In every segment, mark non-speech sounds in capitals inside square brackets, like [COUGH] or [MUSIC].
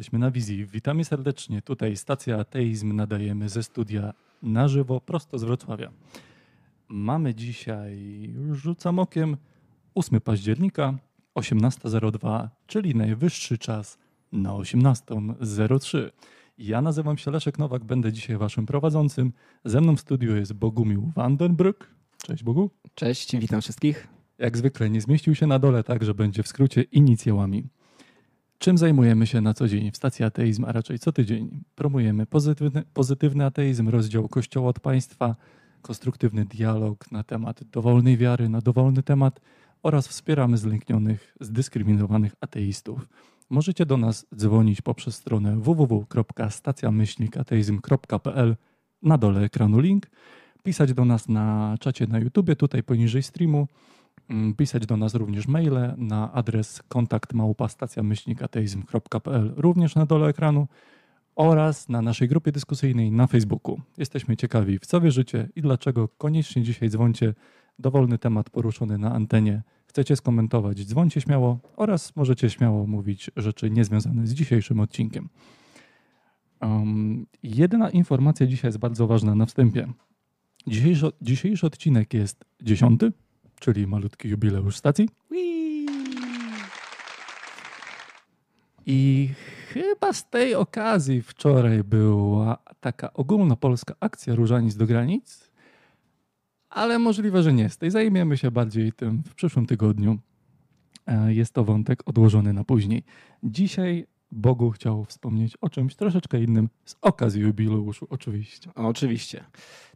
Jesteśmy na wizji. Witamy serdecznie. Tutaj stacja Ateizm nadajemy ze studia na żywo, prosto z Wrocławia. Mamy dzisiaj, rzucam okiem, 8 października, 18.02, czyli najwyższy czas na 18.03. Ja nazywam się Leszek Nowak, będę dzisiaj waszym prowadzącym. Ze mną w studiu jest Bogumił Vandenbrück. Cześć Bogu. Cześć, witam wszystkich. Jak zwykle nie zmieścił się na dole, także będzie w skrócie inicjałami. Czym zajmujemy się na co dzień w stacji Ateizm, a raczej co tydzień? Promujemy pozytywny, pozytywny ateizm, rozdział Kościoła od państwa, konstruktywny dialog na temat dowolnej wiary, na dowolny temat oraz wspieramy zlęknionych, zdyskryminowanych ateistów. Możecie do nas dzwonić poprzez stronę www.stacjamyślnikateizm.pl na dole ekranu link, pisać do nas na czacie na YouTubie, tutaj poniżej streamu, pisać do nas również maile na adres kontakt małpa.stacjamyślnikateizm.pl również na dole ekranu oraz na naszej grupie dyskusyjnej na Facebooku. Jesteśmy ciekawi, w co wierzycie i dlaczego. Koniecznie dzisiaj dzwońcie. Dowolny temat poruszony na antenie. Chcecie skomentować, dzwońcie śmiało oraz możecie śmiało mówić rzeczy niezwiązane z dzisiejszym odcinkiem. Um, jedna informacja dzisiaj jest bardzo ważna na wstępie. Dzisiejszy, dzisiejszy odcinek jest dziesiąty, czyli malutki jubileusz stacji. I chyba z tej okazji wczoraj była taka ogólnopolska akcja Różanic do granic, ale możliwe, że nie z tej. Zajmiemy się bardziej tym w przyszłym tygodniu. E, jest to wątek odłożony na później. Dzisiaj Bogu chciał wspomnieć o czymś troszeczkę innym z okazji jubileuszu, oczywiście. Oczywiście.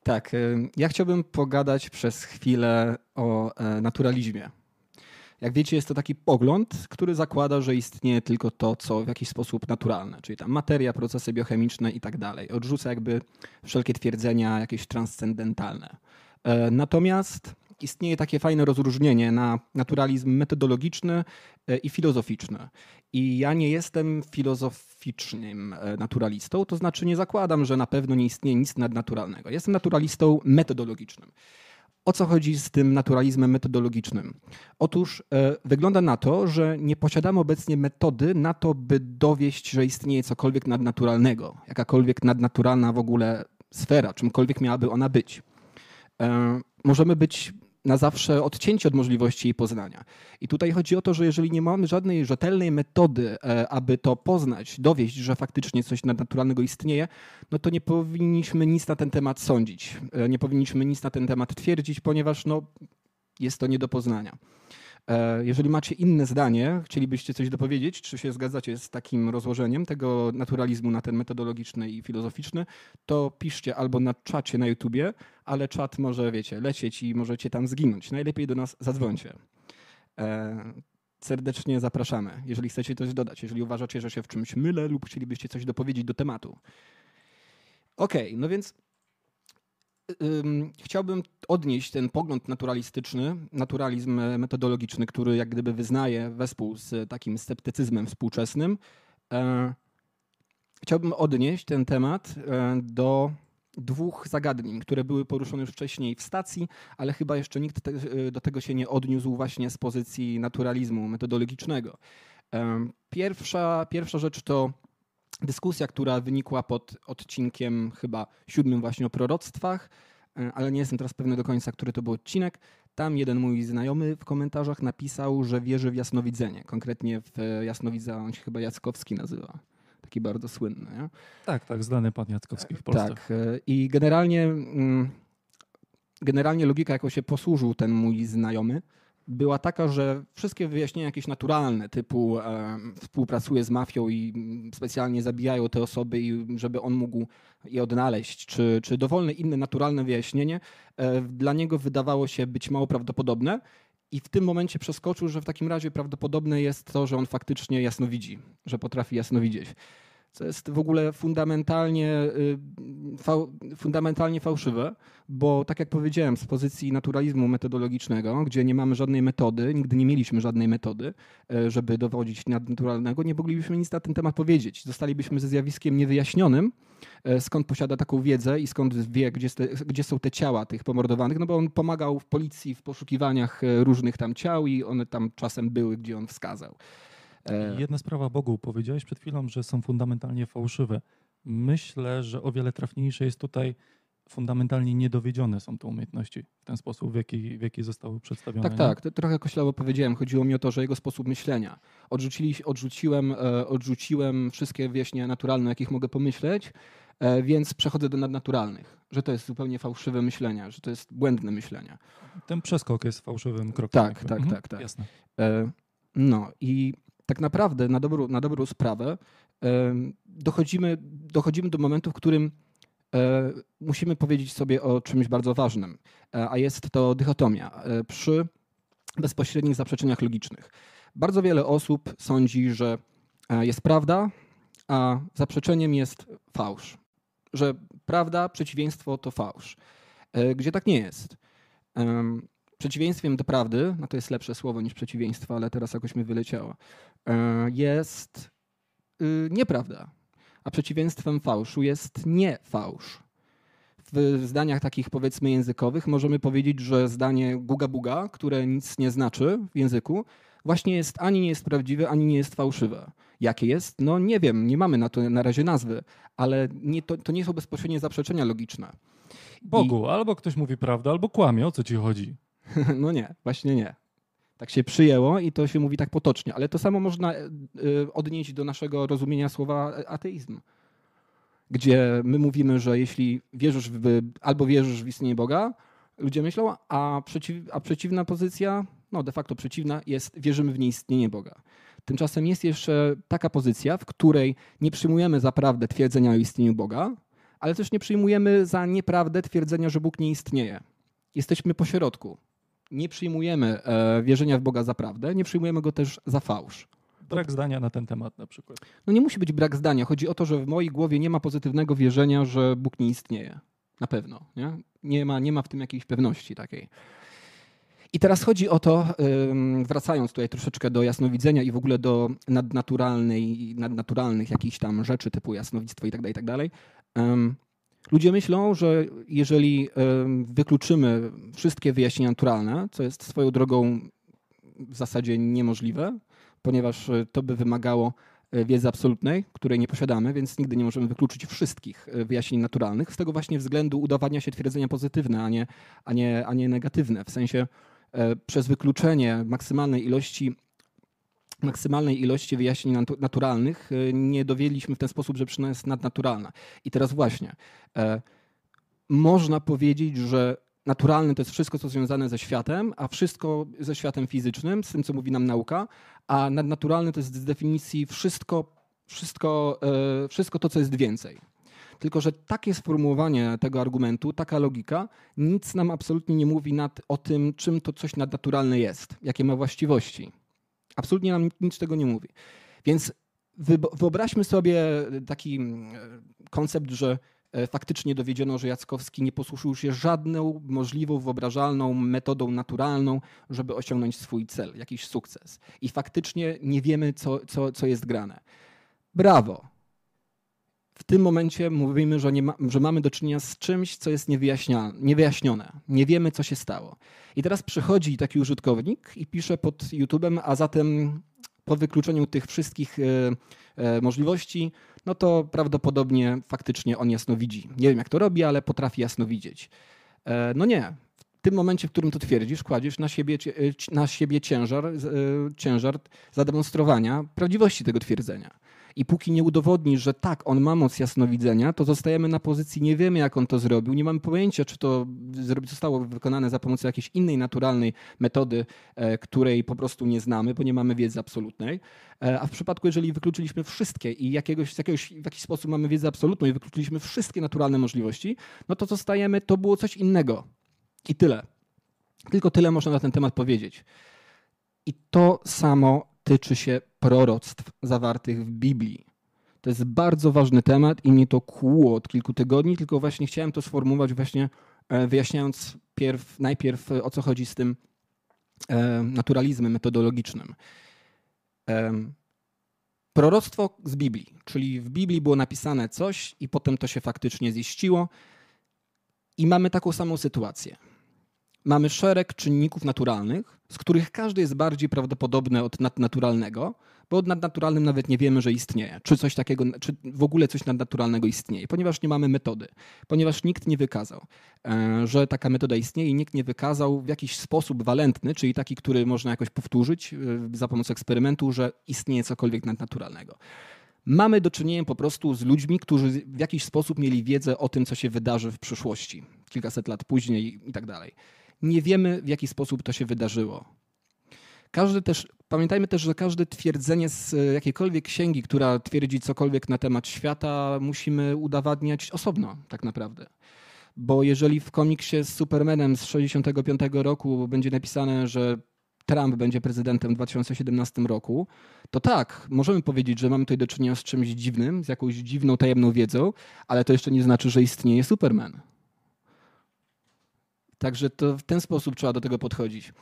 Tak, ja chciałbym pogadać przez chwilę o e, naturalizmie. Jak wiecie, jest to taki pogląd, który zakłada, że istnieje tylko to, co w jakiś sposób naturalne, czyli tam materia, procesy biochemiczne i tak dalej. Odrzuca jakby wszelkie twierdzenia jakieś transcendentalne. E, natomiast istnieje takie fajne rozróżnienie na naturalizm metodologiczny e, i filozoficzny. I ja nie jestem filozoficznym e, naturalistą, to znaczy nie zakładam, że na pewno nie istnieje nic nadnaturalnego. Jestem naturalistą metodologicznym. O co chodzi z tym naturalizmem metodologicznym? Otóż e, wygląda na to, że nie posiadamy obecnie metody na to, by dowieść, że istnieje cokolwiek nadnaturalnego, jakakolwiek nadnaturalna w ogóle sfera, czymkolwiek miałaby ona być. E, możemy być na zawsze odcięci od możliwości jej poznania. I tutaj chodzi o to, że jeżeli nie mamy żadnej rzetelnej metody, e, aby to poznać, dowieść, że faktycznie coś nadnaturalnego istnieje, no to nie powinniśmy nic na ten temat sądzić. E, nie powinniśmy nic na ten temat twierdzić, ponieważ no, jest to nie do poznania. E, jeżeli macie inne zdanie, chcielibyście coś dopowiedzieć, czy się zgadzacie z takim rozłożeniem tego naturalizmu na ten metodologiczny i filozoficzny, to piszcie albo na czacie na YouTubie, ale czat może, wiecie, lecieć i możecie tam zginąć. Najlepiej do nas zadzwońcie. E, serdecznie zapraszamy, jeżeli chcecie coś dodać, jeżeli uważacie, że się w czymś mylę lub chcielibyście coś dopowiedzieć do tematu. Okej, okay, no więc chciałbym odnieść ten pogląd naturalistyczny, naturalizm metodologiczny, który jak gdyby wyznaje wespół z takim sceptycyzmem współczesnym. E, chciałbym odnieść ten temat e, do dwóch zagadnień, które były poruszone już wcześniej w stacji, ale chyba jeszcze nikt te, e, do tego się nie odniósł właśnie z pozycji naturalizmu metodologicznego. Pierwsza, pierwsza rzecz to dyskusja, która wynikła pod odcinkiem chyba siódmym właśnie o proroctwach, e, ale nie jestem teraz pewny do końca, który to był odcinek. Tam jeden mój znajomy w komentarzach napisał, że wierzy w jasnowidzenie. Konkretnie w jasnowidza, on się chyba Jackowski nazywa. Taki bardzo słynny. Nie? Tak, tak, znany pan Jackowski w Polsce. Tak. E, I generalnie, mm, generalnie logika, jaką się posłużył ten mój znajomy, była taka, że wszystkie wyjaśnienia jakieś naturalne, typu e, współpracuje z mafią i specjalnie zabijają te osoby, i żeby on mógł je odnaleźć, czy, czy dowolne inne naturalne wyjaśnienie, e, dla niego wydawało się być mało prawdopodobne. I w tym momencie przeskoczył, że w takim razie prawdopodobne jest to, że on faktycznie jasno widzi, że potrafi jasno widzieć co jest w ogóle fundamentalnie, y, fundamentalnie fałszywe, bo tak jak powiedziałem, z pozycji naturalizmu metodologicznego, gdzie nie mamy żadnej metody, nigdy nie mieliśmy żadnej metody, e, żeby dowodzić nadnaturalnego, nie moglibyśmy nic na ten temat powiedzieć. Zostalibyśmy ze zjawiskiem niewyjaśnionym, e, skąd posiada taką wiedzę i skąd wie, gdzie, gdzie są te ciała tych pomordowanych, no bo on pomagał w policji w poszukiwaniach e, różnych tam ciał i one tam czasem były, gdzie on wskazał. E, Jedna sprawa Bogu. Powiedziałeś przed chwilą, że są fundamentalnie fałszywe. Myślę, że o wiele trafniejsze jest tutaj fundamentalnie niedowiedzione są te umiejętności w ten sposób, w jaki, w jaki zostały przedstawione. Tak, tak. To trochę koślawo powiedziałem. Chodziło mi o to, że jego sposób myślenia. Odrzucili, odrzuciłem, e, odrzuciłem wszystkie wyjaśnienia naturalne, o jakich mogę pomyśleć, e, więc przechodzę do nadnaturalnych. Że to jest zupełnie fałszywe myślenie, że to jest błędne myślenie. Ten przeskok jest fałszywym krokiem. Tak, tak, Mhm, tak, tak. Jasne. No i tak naprawdę na dobrą, na dobrą sprawę dochodzimy, dochodzimy do momentu, w którym e, musimy powiedzieć sobie o czymś bardzo ważnym, e, a jest to dychotomia e, przy bezpośrednich zaprzeczeniach logicznych. Bardzo wiele osób sądzi, że jest prawda, a zaprzeczeniem jest fałsz. Że prawda, przeciwieństwo to fałsz. Gdzie tak nie jest. Em, Przeciwieństwem do prawdy, no to jest lepsze słowo niż przeciwieństwo, ale teraz jakoś mi wyleciało, e, jest y, nieprawda. A przeciwieństwem fałszu jest nie fałsz. W zdaniach takich powiedzmy językowych możemy powiedzieć, że zdanie guga buga, które nic nie znaczy w języku, właśnie jest ani nie jest prawdziwe, ani nie jest fałszywe. Jakie jest? No nie wiem, nie mamy na to na razie nazwy, ale nie, to, to nie są bezpośrednie zaprzeczenia logiczne. Bogu, albo ktoś mówi prawdę, albo kłamie. O co ci chodzi? [LAUGHS] No nie, właśnie nie. Tak się przyjęło i to się mówi tak potocznie, ale to samo można e, e, odnieść do naszego rozumienia słowa ateizm. Gdzie my mówimy, że jeśli wierzysz w, albo wierzysz w istnienie Boga, ludzie myślą, a, przeciw, a przeciwna pozycja, no de facto przeciwna, jest wierzymy w nieistnienie Boga. Tymczasem jest jeszcze taka pozycja, w której nie przyjmujemy za prawdę twierdzenia o istnieniu Boga, ale też nie przyjmujemy za nieprawdę twierdzenia, że Bóg nie istnieje. Jesteśmy pośrodku nie przyjmujemy e, wierzenia w Boga za prawdę, nie przyjmujemy go też za fałsz. Brak zdania na ten temat na przykład. No nie musi być brak zdania. Chodzi o to, że w mojej głowie nie ma pozytywnego wierzenia, że Bóg nie istnieje. Na pewno. Nie, nie, ma, nie ma w tym jakiejś pewności takiej. I teraz chodzi o to, wracając tutaj troszeczkę do jasnowidzenia i w ogóle do nadnaturalnej, nadnaturalnych jakichś tam rzeczy typu jasnowictwo i tak dalej, i tak dalej. Ludzie myślą, że jeżeli ym, wykluczymy wszystkie wyjaśnienia naturalne, co jest swoją drogą w zasadzie niemożliwe, ponieważ y, to by wymagało y, wiedzy absolutnej, której nie posiadamy, więc nigdy nie możemy wykluczyć wszystkich y, wyjaśnień naturalnych. Z tego właśnie względu udowadnia się twierdzenia pozytywne, a nie, a nie, a nie negatywne. W sensie e, przez wykluczenie maksymalnej ilości maksymalnej ilości wyjaśnień natu- naturalnych e, nie dowiedzieliśmy w ten sposób, że przyczyna jest nadnaturalna. I teraz właśnie, e, można powiedzieć, że naturalne to jest wszystko, co związane ze światem, a wszystko ze światem fizycznym, z tym, co mówi nam nauka, a nadnaturalne to jest z definicji wszystko, wszystko, e, wszystko to, co jest więcej. Tylko, że takie sformułowanie tego argumentu, taka logika, nic nam absolutnie nie mówi nad, o tym, czym to coś nadnaturalne jest, jakie ma właściwości. Absolutnie nam nic tego nie mówi. Więc wyobraźmy sobie taki mm, koncept, że e, faktycznie dowiedziono, że Jackowski nie posłużył się żadną możliwą, wyobrażalną metodą naturalną, żeby osiągnąć swój cel, jakiś sukces. I faktycznie nie wiemy, co, co, co jest grane. Brawo. W tym momencie mówimy, że, ma, że mamy do czynienia z czymś, co jest niewyjaśnione. Nie wiemy, co się stało. I teraz przychodzi taki użytkownik i pisze pod YouTube'em, a zatem po wykluczeniu tych wszystkich e, e, możliwości, no to prawdopodobnie faktycznie on jasno widzi. Nie wiem, jak to robi, ale potrafi jasno widzieć. E, no nie. W tym momencie, w którym to twierdzisz, kładziesz na siebie, na siebie ciężar, ciężar zademonstrowania prawdziwości tego twierdzenia. I póki nie udowodnisz, że tak, on ma moc jasnowidzenia, to zostajemy na pozycji, nie wiemy jak on to zrobił, nie mamy pojęcia, czy to zostało wykonane za pomocą jakiejś innej naturalnej metody, e, której po prostu nie znamy, bo nie mamy wiedzy absolutnej. E, A w przypadku, jeżeli wykluczyliśmy wszystkie i jakiegoś, jakiegoś, w jakiś sposób mamy wiedzę absolutną i wykluczyliśmy wszystkie naturalne możliwości, no to zostajemy, to było coś innego. I tyle. Tylko tyle można na ten temat powiedzieć. I to samo tyczy się proroctw zawartych w Biblii. To jest bardzo ważny temat i mnie to kłuło od kilku tygodni, tylko właśnie chciałem to sformułować właśnie e, wyjaśniając pierw, najpierw e, o co chodzi z tym e, naturalizmem metodologicznym. Em, Proroctwo z Biblii, czyli w Biblii było napisane coś i potem to się faktycznie ziściło i mamy taką samą sytuację. Mamy szereg czynników naturalnych, z których każdy jest bardziej prawdopodobny od nadnaturalnego, bo od nadnaturalnym nawet nie wiemy, że istnieje, czy coś takiego, czy w ogóle coś nadnaturalnego istnieje, ponieważ nie mamy metody, ponieważ nikt nie wykazał, e, że taka metoda istnieje i nikt nie wykazał w jakiś sposób walentny, czyli taki, który można jakoś powtórzyć e, za pomocą eksperymentu, że istnieje cokolwiek nadnaturalnego. Mamy do czynienia po prostu z ludźmi, którzy w jakiś sposób mieli wiedzę o tym, co się wydarzy w przyszłości, kilkaset lat później i tak dalej. Nie wiemy, w jaki sposób to się wydarzyło. Każdy też, pamiętajmy też, że każde twierdzenie z jakiejkolwiek księgi, która twierdzi cokolwiek na temat świata, musimy udowadniać osobno, tak naprawdę. Bo jeżeli w komiksie z Supermanem z 65 roku będzie napisane, że Trump będzie prezydentem w 2017 roku, to tak, możemy powiedzieć, że mamy tutaj do czynienia z czymś dziwnym, z jakąś dziwną, tajemną wiedzą, ale to jeszcze nie znaczy, że istnieje Superman. Także to w ten sposób trzeba do tego podchodzić.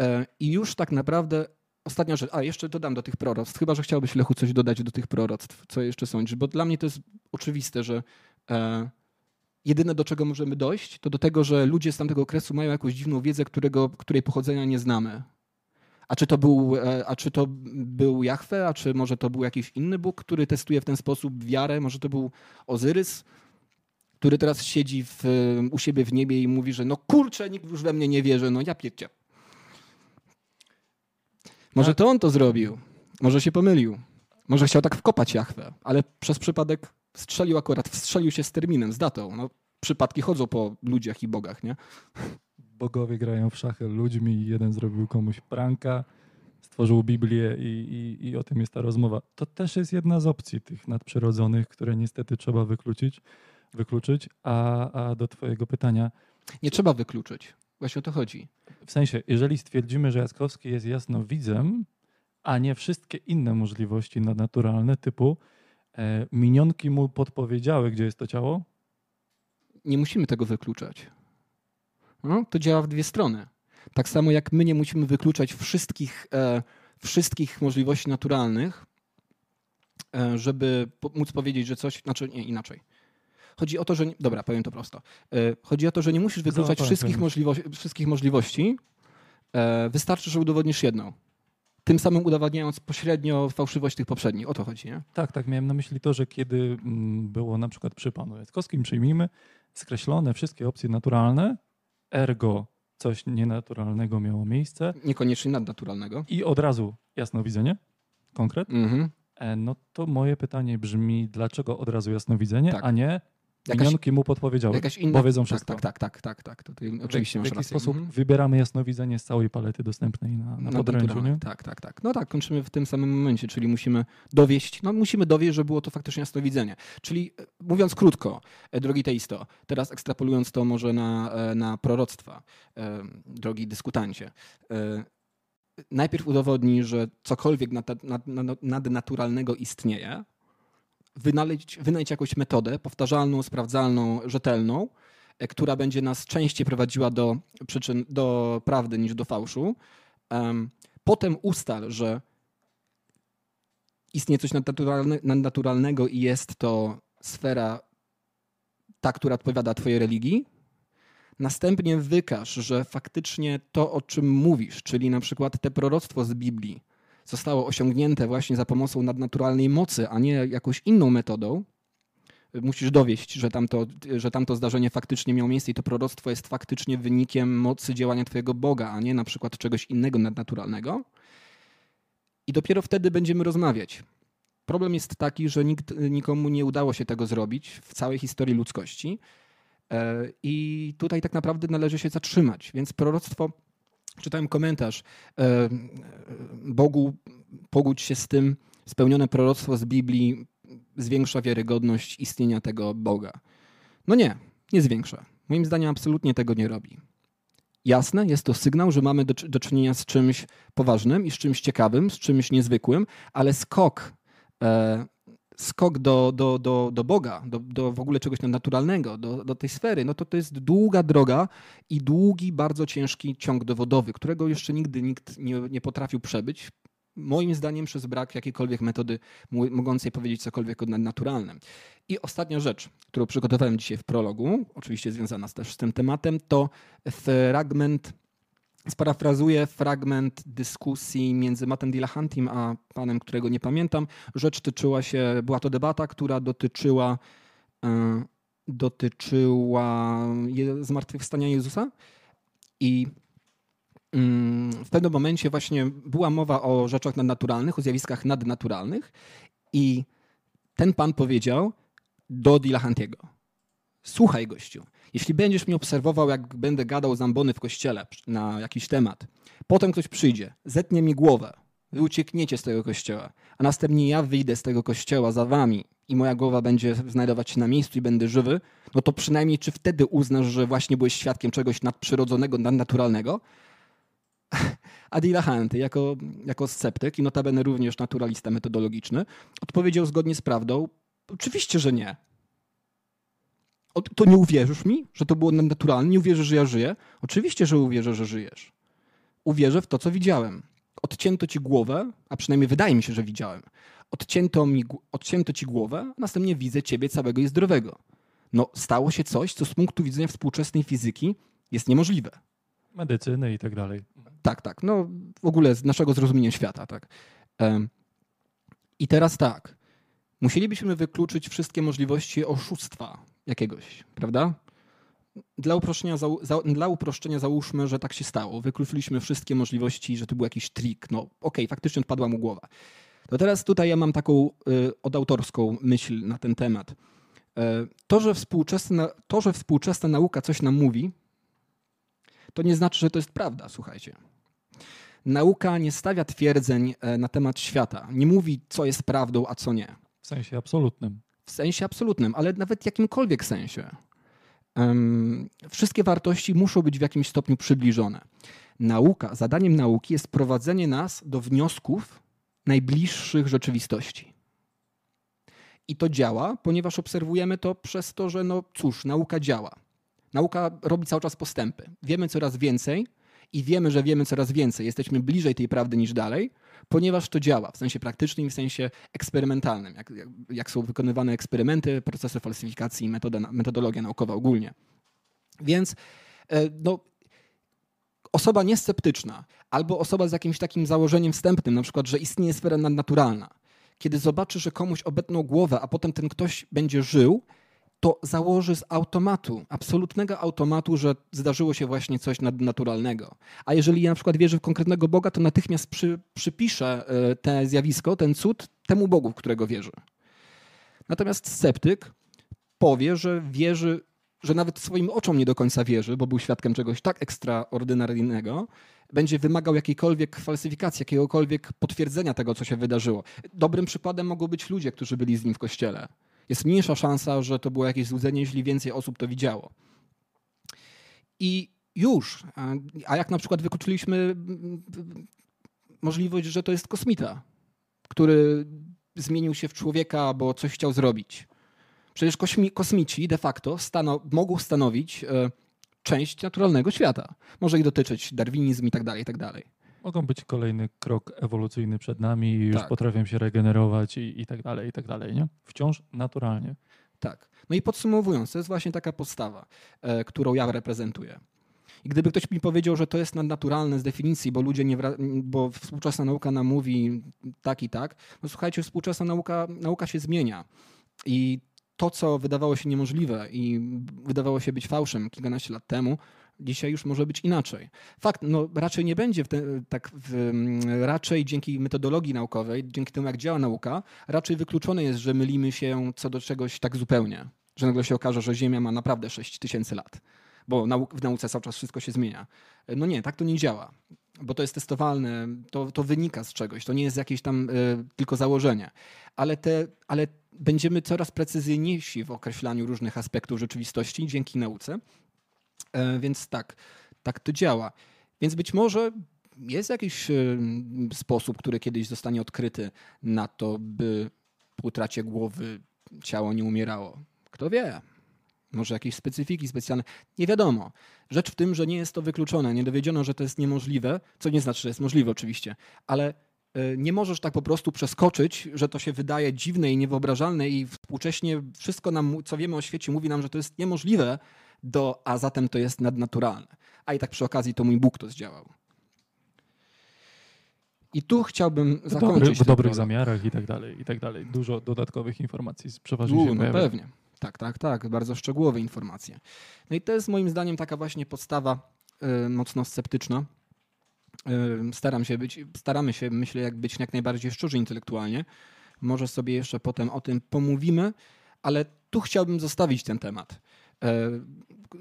E, I już tak naprawdę ostatnia rzecz, a jeszcze dodam do tych proroctw, chyba że chciałbyś Lechu coś dodać do tych proroctw, co jeszcze sądzisz, bo dla mnie to jest oczywiste, że e, jedyne do czego możemy dojść, to do tego, że ludzie z tamtego okresu mają jakąś dziwną wiedzę, którego, której pochodzenia nie znamy. A czy, to był, e, a czy to był Jahwe, a czy może to był jakiś inny Bóg, który testuje w ten sposób wiarę? Może to był Ozyrys, który teraz siedzi w, u siebie w niebie i mówi, że no kurczę, nikt już we mnie nie wierzy, no ja piecie. Może to on to zrobił. Może się pomylił. Może chciał tak wkopać Jachwę, ale przez przypadek strzelił akurat, strzelił się z terminem, z datą. No, przypadki chodzą po ludziach i bogach, nie? Bogowie grają w szachy ludźmi, jeden zrobił komuś pranka, stworzył Biblię i, i, i o tym jest ta rozmowa. To też jest jedna z opcji tych nadprzyrodzonych, które niestety trzeba wykluczyć, wykluczyć. A, a do twojego pytania... Nie trzeba wykluczyć. Właśnie o to chodzi. W sensie, jeżeli stwierdzimy, że Jackowski jest jasnowidzem, a nie wszystkie inne możliwości nadnaturalne, typu e, minionki mu podpowiedziały, gdzie jest to ciało? Nie musimy tego wykluczać. No, to działa w dwie strony. Tak samo jak my nie musimy wykluczać wszystkich, e, wszystkich możliwości naturalnych, e, żeby móc powiedzieć, że coś, znaczy nie, inaczej. Chodzi o to, że. Dobra, powiem to prosto. E, chodzi o to, że nie musisz wykluczać wszystkich, możliwości, wszystkich możliwości. E, wystarczy, że udowodnisz jedną. Tym samym udowadniając pośrednio fałszywość tych poprzednich. O to chodzi, nie? Tak, tak. Miałem na myśli to, że kiedy mm, było na przykład przy panu Jackowskim, przyjmijmy, skreślone wszystkie opcje naturalne, ergo coś nienaturalnego miało miejsce. Niekoniecznie nadnaturalnego. I od razu jasnowidzenie, konkret. Mhm. E, no to moje pytanie brzmi, dlaczego od razu jasnowidzenie, tak. a nie Jakaś, Minionki mu podpowiedziały, jakaś inna, bo wiedzą tak, wszystko. Tak, tak, tak, tak, tak. Tutaj oczywiście w, w jaki sposób mhm. wybieramy jasnowidzenie z całej palety dostępnej na, na, na podręczu, nie? Tak, tak, tak. No tak, kończymy w tym samym momencie, czyli musimy dowieść, no musimy dowieść, że było to faktycznie jasnowidzenie. Czyli e, mówiąc krótko, e, drogi teisto, teraz ekstrapolując to może na, e, na proroctwa, drogi dyskutancie, najpierw udowodni, że cokolwiek nadnaturalnego istnieje, wynaleźć, wynaleźć jakąś metodę powtarzalną, sprawdzalną, rzetelną, e, która będzie nas częściej prowadziła do przyczyn, do prawdy niż do fałszu. Potem ustal, że istnieje coś nadnaturalnego i jest to sfera ta, która odpowiada Twojej religii. Następnie wykaż, że faktycznie to, o czym mówisz, czyli na przykład te proroctwo z Biblii, zostało osiągnięte właśnie za pomocą nadnaturalnej mocy, a nie jakąś inną metodą, musisz dowieść, że tamto, że tamto zdarzenie faktycznie miało miejsce i to proroctwo jest faktycznie wynikiem mocy działania Twojego Boga, a nie na przykład czegoś innego nadnaturalnego. I dopiero wtedy będziemy rozmawiać. Problem jest taki, że nikt, nikomu nie udało się tego zrobić w całej historii ludzkości. E, I tutaj tak naprawdę należy się zatrzymać. Więc proroctwo czytałem komentarz. E, Bogu pogódź się z tym, spełnione proroctwo z Biblii zwiększa wiarygodność istnienia tego Boga. No nie, nie zwiększa. Moim zdaniem absolutnie tego nie robi. Jasne, jest to sygnał, że mamy do, do czynienia z czymś poważnym i z czymś ciekawym, z czymś niezwykłym, ale skok e, skok do, do, do, do Boga, do, do w ogóle czegoś naturalnego, do, do tej sfery, no to to jest długa droga i długi, bardzo ciężki ciąg dowodowy, którego jeszcze nigdy nikt nie, nie potrafił przebyć. Moim zdaniem przez brak jakiejkolwiek metody mogącej powiedzieć cokolwiek o nadnaturalnym. I ostatnia rzecz, którą przygotowałem dzisiaj w prologu, oczywiście związana też z tym tematem, to fragment, sparafrazuję fragment dyskusji między Mattem Dillahantim a panem, którego nie pamiętam. Rzecz tyczyła się, była to debata, która dotyczyła, e, dotyczyła zmartwychwstania Jezusa i mm, w pewnym momencie właśnie była mowa o rzeczach nadnaturalnych, o zjawiskach nadnaturalnych i ten pan powiedział do Dilahantiego słuchaj gościu, jeśli będziesz mnie obserwował, jak będę gadał zambony w kościele na jakiś temat, potem ktoś przyjdzie, zetnie mi głowę, wy uciekniecie z tego kościoła, a następnie ja wyjdę z tego kościoła za wami i moja głowa będzie znajdować się na miejscu i będę żywy, no to przynajmniej czy wtedy uznasz, że właśnie byłeś świadkiem czegoś nadprzyrodzonego, nadnaturalnego? [LAUGHS] Adila Hanty, jako, jako sceptyk i notabene również naturalista metodologiczny, odpowiedział zgodnie z prawdą, oczywiście, że nie. To nie uwierzysz mi, że to było naturalne? Nie uwierzysz, że ja żyję? Oczywiście, że uwierzę, że żyjesz. Uwierzę w to, co widziałem. Odcięto ci głowę, a przynajmniej wydaje mi się, że widziałem. Odcięto, mi, odcięto ci głowę, a następnie widzę ciebie całego i zdrowego. No, stało się coś, co z punktu widzenia współczesnej fizyki jest niemożliwe. Medycyny i tak dalej. Tak, tak. No, w ogóle z naszego zrozumienia świata, tak. I teraz tak. Musielibyśmy wykluczyć wszystkie możliwości oszustwa jakiegoś, prawda? Dla uproszczenia, za, za, dla uproszczenia załóżmy, że tak się stało. Wykluczyliśmy wszystkie możliwości, że to był jakiś trik. No okej, okay, faktycznie odpadła mu głowa. To teraz tutaj ja mam taką y, odautorską myśl na ten temat. Y, to, że współczesna, to, że współczesna nauka coś nam mówi, to nie znaczy, że to jest prawda, słuchajcie. Nauka nie stawia twierdzeń y, na temat świata. Nie mówi, co jest prawdą, a co nie. W sensie absolutnym w sensie absolutnym, ale nawet w jakimkolwiek sensie. Wszystkie wartości muszą być w jakimś stopniu przybliżone. Nauka, zadaniem nauki jest prowadzenie nas do wniosków najbliższych rzeczywistości. I to działa, ponieważ obserwujemy to przez to, że no cóż, nauka działa. Nauka robi cały czas postępy. Wiemy coraz więcej i wiemy, że wiemy coraz więcej. Jesteśmy bliżej tej prawdy niż dalej, ponieważ to działa w sensie praktycznym i w sensie eksperymentalnym, jak, jak są wykonywane eksperymenty, procesy falsyfikacji, metoda, metodologia naukowa ogólnie. Więc e, no, osoba niesceptyczna albo osoba z jakimś takim założeniem wstępnym, na przykład, że istnieje sfera nadnaturalna, kiedy zobaczy, że komuś obetną głowę, a potem ten ktoś będzie żył, to założy z automatu, absolutnego automatu, że zdarzyło się właśnie coś nadnaturalnego. A jeżeli ja na przykład wierzę w konkretnego Boga, to natychmiast przy, przypiszę e, te zjawisko, ten cud temu Bogu, w którego wierzę. Natomiast sceptyk powie, że wierzy, że nawet swoim oczom nie do końca wierzy, bo był świadkiem czegoś tak ekstraordynaryjnego, będzie wymagał jakiejkolwiek falsyfikacji, jakiegokolwiek potwierdzenia tego, co się wydarzyło. Dobrym przykładem mogą być ludzie, którzy byli z nim w kościele jest mniejsza szansa, że to było jakieś złudzenie, jeśli więcej osób to widziało. I już. A jak na przykład wykluczyliśmy możliwość, że to jest kosmita, który zmienił się w człowieka, bo coś chciał zrobić. Przecież kosmici de facto stano, mogą stanowić e, część naturalnego świata. Może ich dotyczyć darwinizm i tak dalej, i tak dalej. Mogą być kolejny krok ewolucyjny przed nami i już tak. potrafią się regenerować i, i tak dalej, i tak dalej, nie? Wciąż naturalnie. Tak. No i podsumowując, to jest właśnie taka postawa, e, którą ja reprezentuję. I gdyby ktoś mi powiedział, że to jest nadnaturalne z definicji, bo ludzie nie bo współczesna nauka nam mówi tak i tak, no słuchajcie, współczesna nauka, nauka się zmienia. I to, co wydawało się niemożliwe i wydawało się być fałszem kilkanaście lat temu, Dzisiaj już może być inaczej. Fakt, no raczej nie będzie w tak, w, mm, raczej dzięki metodologii naukowej, dzięki temu jak działa nauka, raczej wykluczone jest, że mylimy się co do czegoś tak zupełnie, że nagle się okaże, że Ziemia ma naprawdę 6 tysięcy lat, bo w nauce cały czas wszystko się zmienia. No nie, tak to nie działa, bo to jest testowalne, to, to wynika z czegoś, to nie jest jakieś tam y, tylko założenie, ale, te, ale będziemy coraz precyzyjniejsi w określaniu różnych aspektów rzeczywistości dzięki nauce. E, więc tak, tak to działa. Więc być może jest jakiś e, sposób, który kiedyś zostanie odkryty na to, by po utracie głowy ciało nie umierało. Kto wie? Może jakieś specyfiki specjalne. Nie wiadomo. Rzecz w tym, że nie jest to wykluczone. Nie dowiedziono, że to jest niemożliwe, co nie znaczy, że jest możliwe oczywiście, ale y, nie możesz tak po prostu przeskoczyć, że to się wydaje dziwne i niewyobrażalne i współcześnie wszystko nam, co wiemy o świecie, mówi nam, że to jest niemożliwe, do, a zatem to jest nadnaturalne. A i tak przy okazji to mój Bóg to zdziałał. I tu chciałbym W, zakończyć. dobry, w dobrych prolog. zamiarach i tak dalej, i tak dalej. Dużo dodatkowych informacji przeważnie się U, no pojawia. pewnie. Tak, tak, tak. Bardzo szczegółowe informacje. No i to jest moim zdaniem taka właśnie podstawa y, mocno sceptyczna. Y, staram się być, staramy się, myślę, jak być jak najbardziej szczerzy intelektualnie. Może sobie jeszcze potem o tym pomówimy, ale tu chciałbym zostawić ten temat.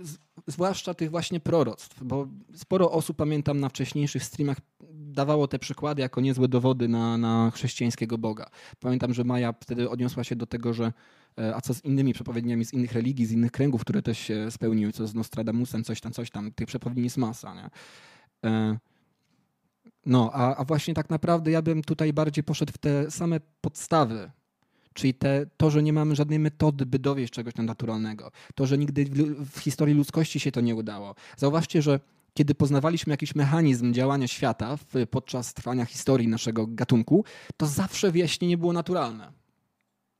Z- zwłaszcza tych właśnie proroctw, bo sporo osób, pamiętam na wcześniejszych streamach, dawało te przykłady jako niezłe dowody na, na chrześcijańskiego Boga. Pamiętam, że Maja wtedy odniosła się do tego, że e, a co z innymi przepowiedniami z innych religii, z innych kręgów, które też się spełniły, co z Nostradamusem, coś tam, coś tam. Tych przepowiedni jest masa, nie? E, No, a, a właśnie tak naprawdę ja bym tutaj bardziej poszedł w te same podstawy, czyli te, to, że nie mamy żadnej metody, by dowieść czegoś naturalnego. To, że nigdy w, w historii ludzkości się to nie udało. Zauważcie, że kiedy poznawaliśmy jakiś mechanizm działania świata w, podczas trwania historii naszego gatunku, to zawsze wyjaśnienie było naturalne.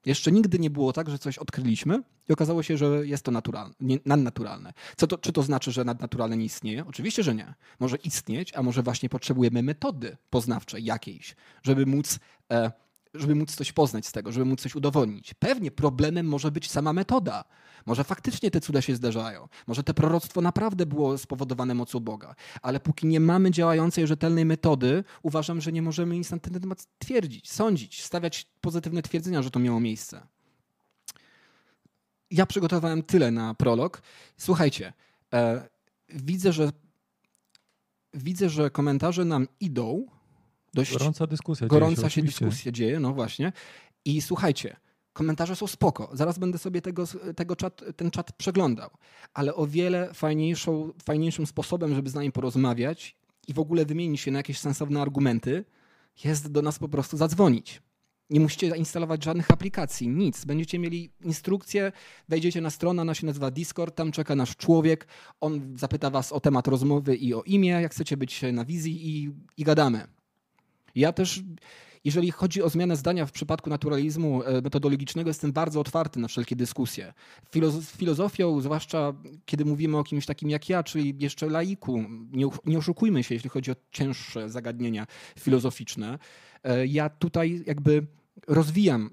Jeszcze nigdy nie było tak, że coś odkryliśmy i okazało się, że jest to naturalne, nie, nadnaturalne. Co to, czy to znaczy, że nadnaturalne nie istnieje? Oczywiście, że nie. Może istnieć, a może właśnie potrzebujemy metody poznawczej jakiejś, żeby móc, e, żeby móc coś poznać z tego, żeby móc coś udowodnić. Pewnie problemem może być sama metoda. Może faktycznie te cuda się zdarzają. Może te proroctwo naprawdę było spowodowane mocą Boga. Ale póki nie mamy działającej, rzetelnej metody, uważam, że nie możemy nic na ten temat twierdzić, sądzić, stawiać pozytywne twierdzenia, że to miało miejsce. Ja przygotowałem tyle na prolog. Słuchajcie, e, widzę, że widzę, że komentarze nam idą. Dość Gorąca dyskusja. dzieje gorąca się oczywiście. dyskusja dzieje, no właśnie. I słuchajcie, komentarze są spoko. Zaraz będę sobie tego, tego czat, ten czat przeglądał. Ale o wiele fajniejszą, fajniejszym sposobem, żeby z nami porozmawiać i w ogóle wymienić się na jakieś sensowne argumenty, jest do nas po prostu zadzwonić. Nie musicie instalować żadnych aplikacji, nic. Będziecie mieli instrukcję, wejdziecie na stronę, ona się nazywa Discord, tam czeka nasz człowiek, on zapyta was o temat rozmowy i o imię, jak chcecie być na wizji i, i gadamy. Ja też, jeżeli chodzi o zmianę zdania w przypadku naturalizmu e, metodologicznego, jestem bardzo otwarty na wszelkie dyskusje. Filoz- filozofią, zwłaszcza kiedy mówimy o kimś takim jak ja, czyli jeszcze laiku, nie, nie oszukujmy się, jeśli chodzi o cięższe zagadnienia filozoficzne, e, ja tutaj jakby rozwijam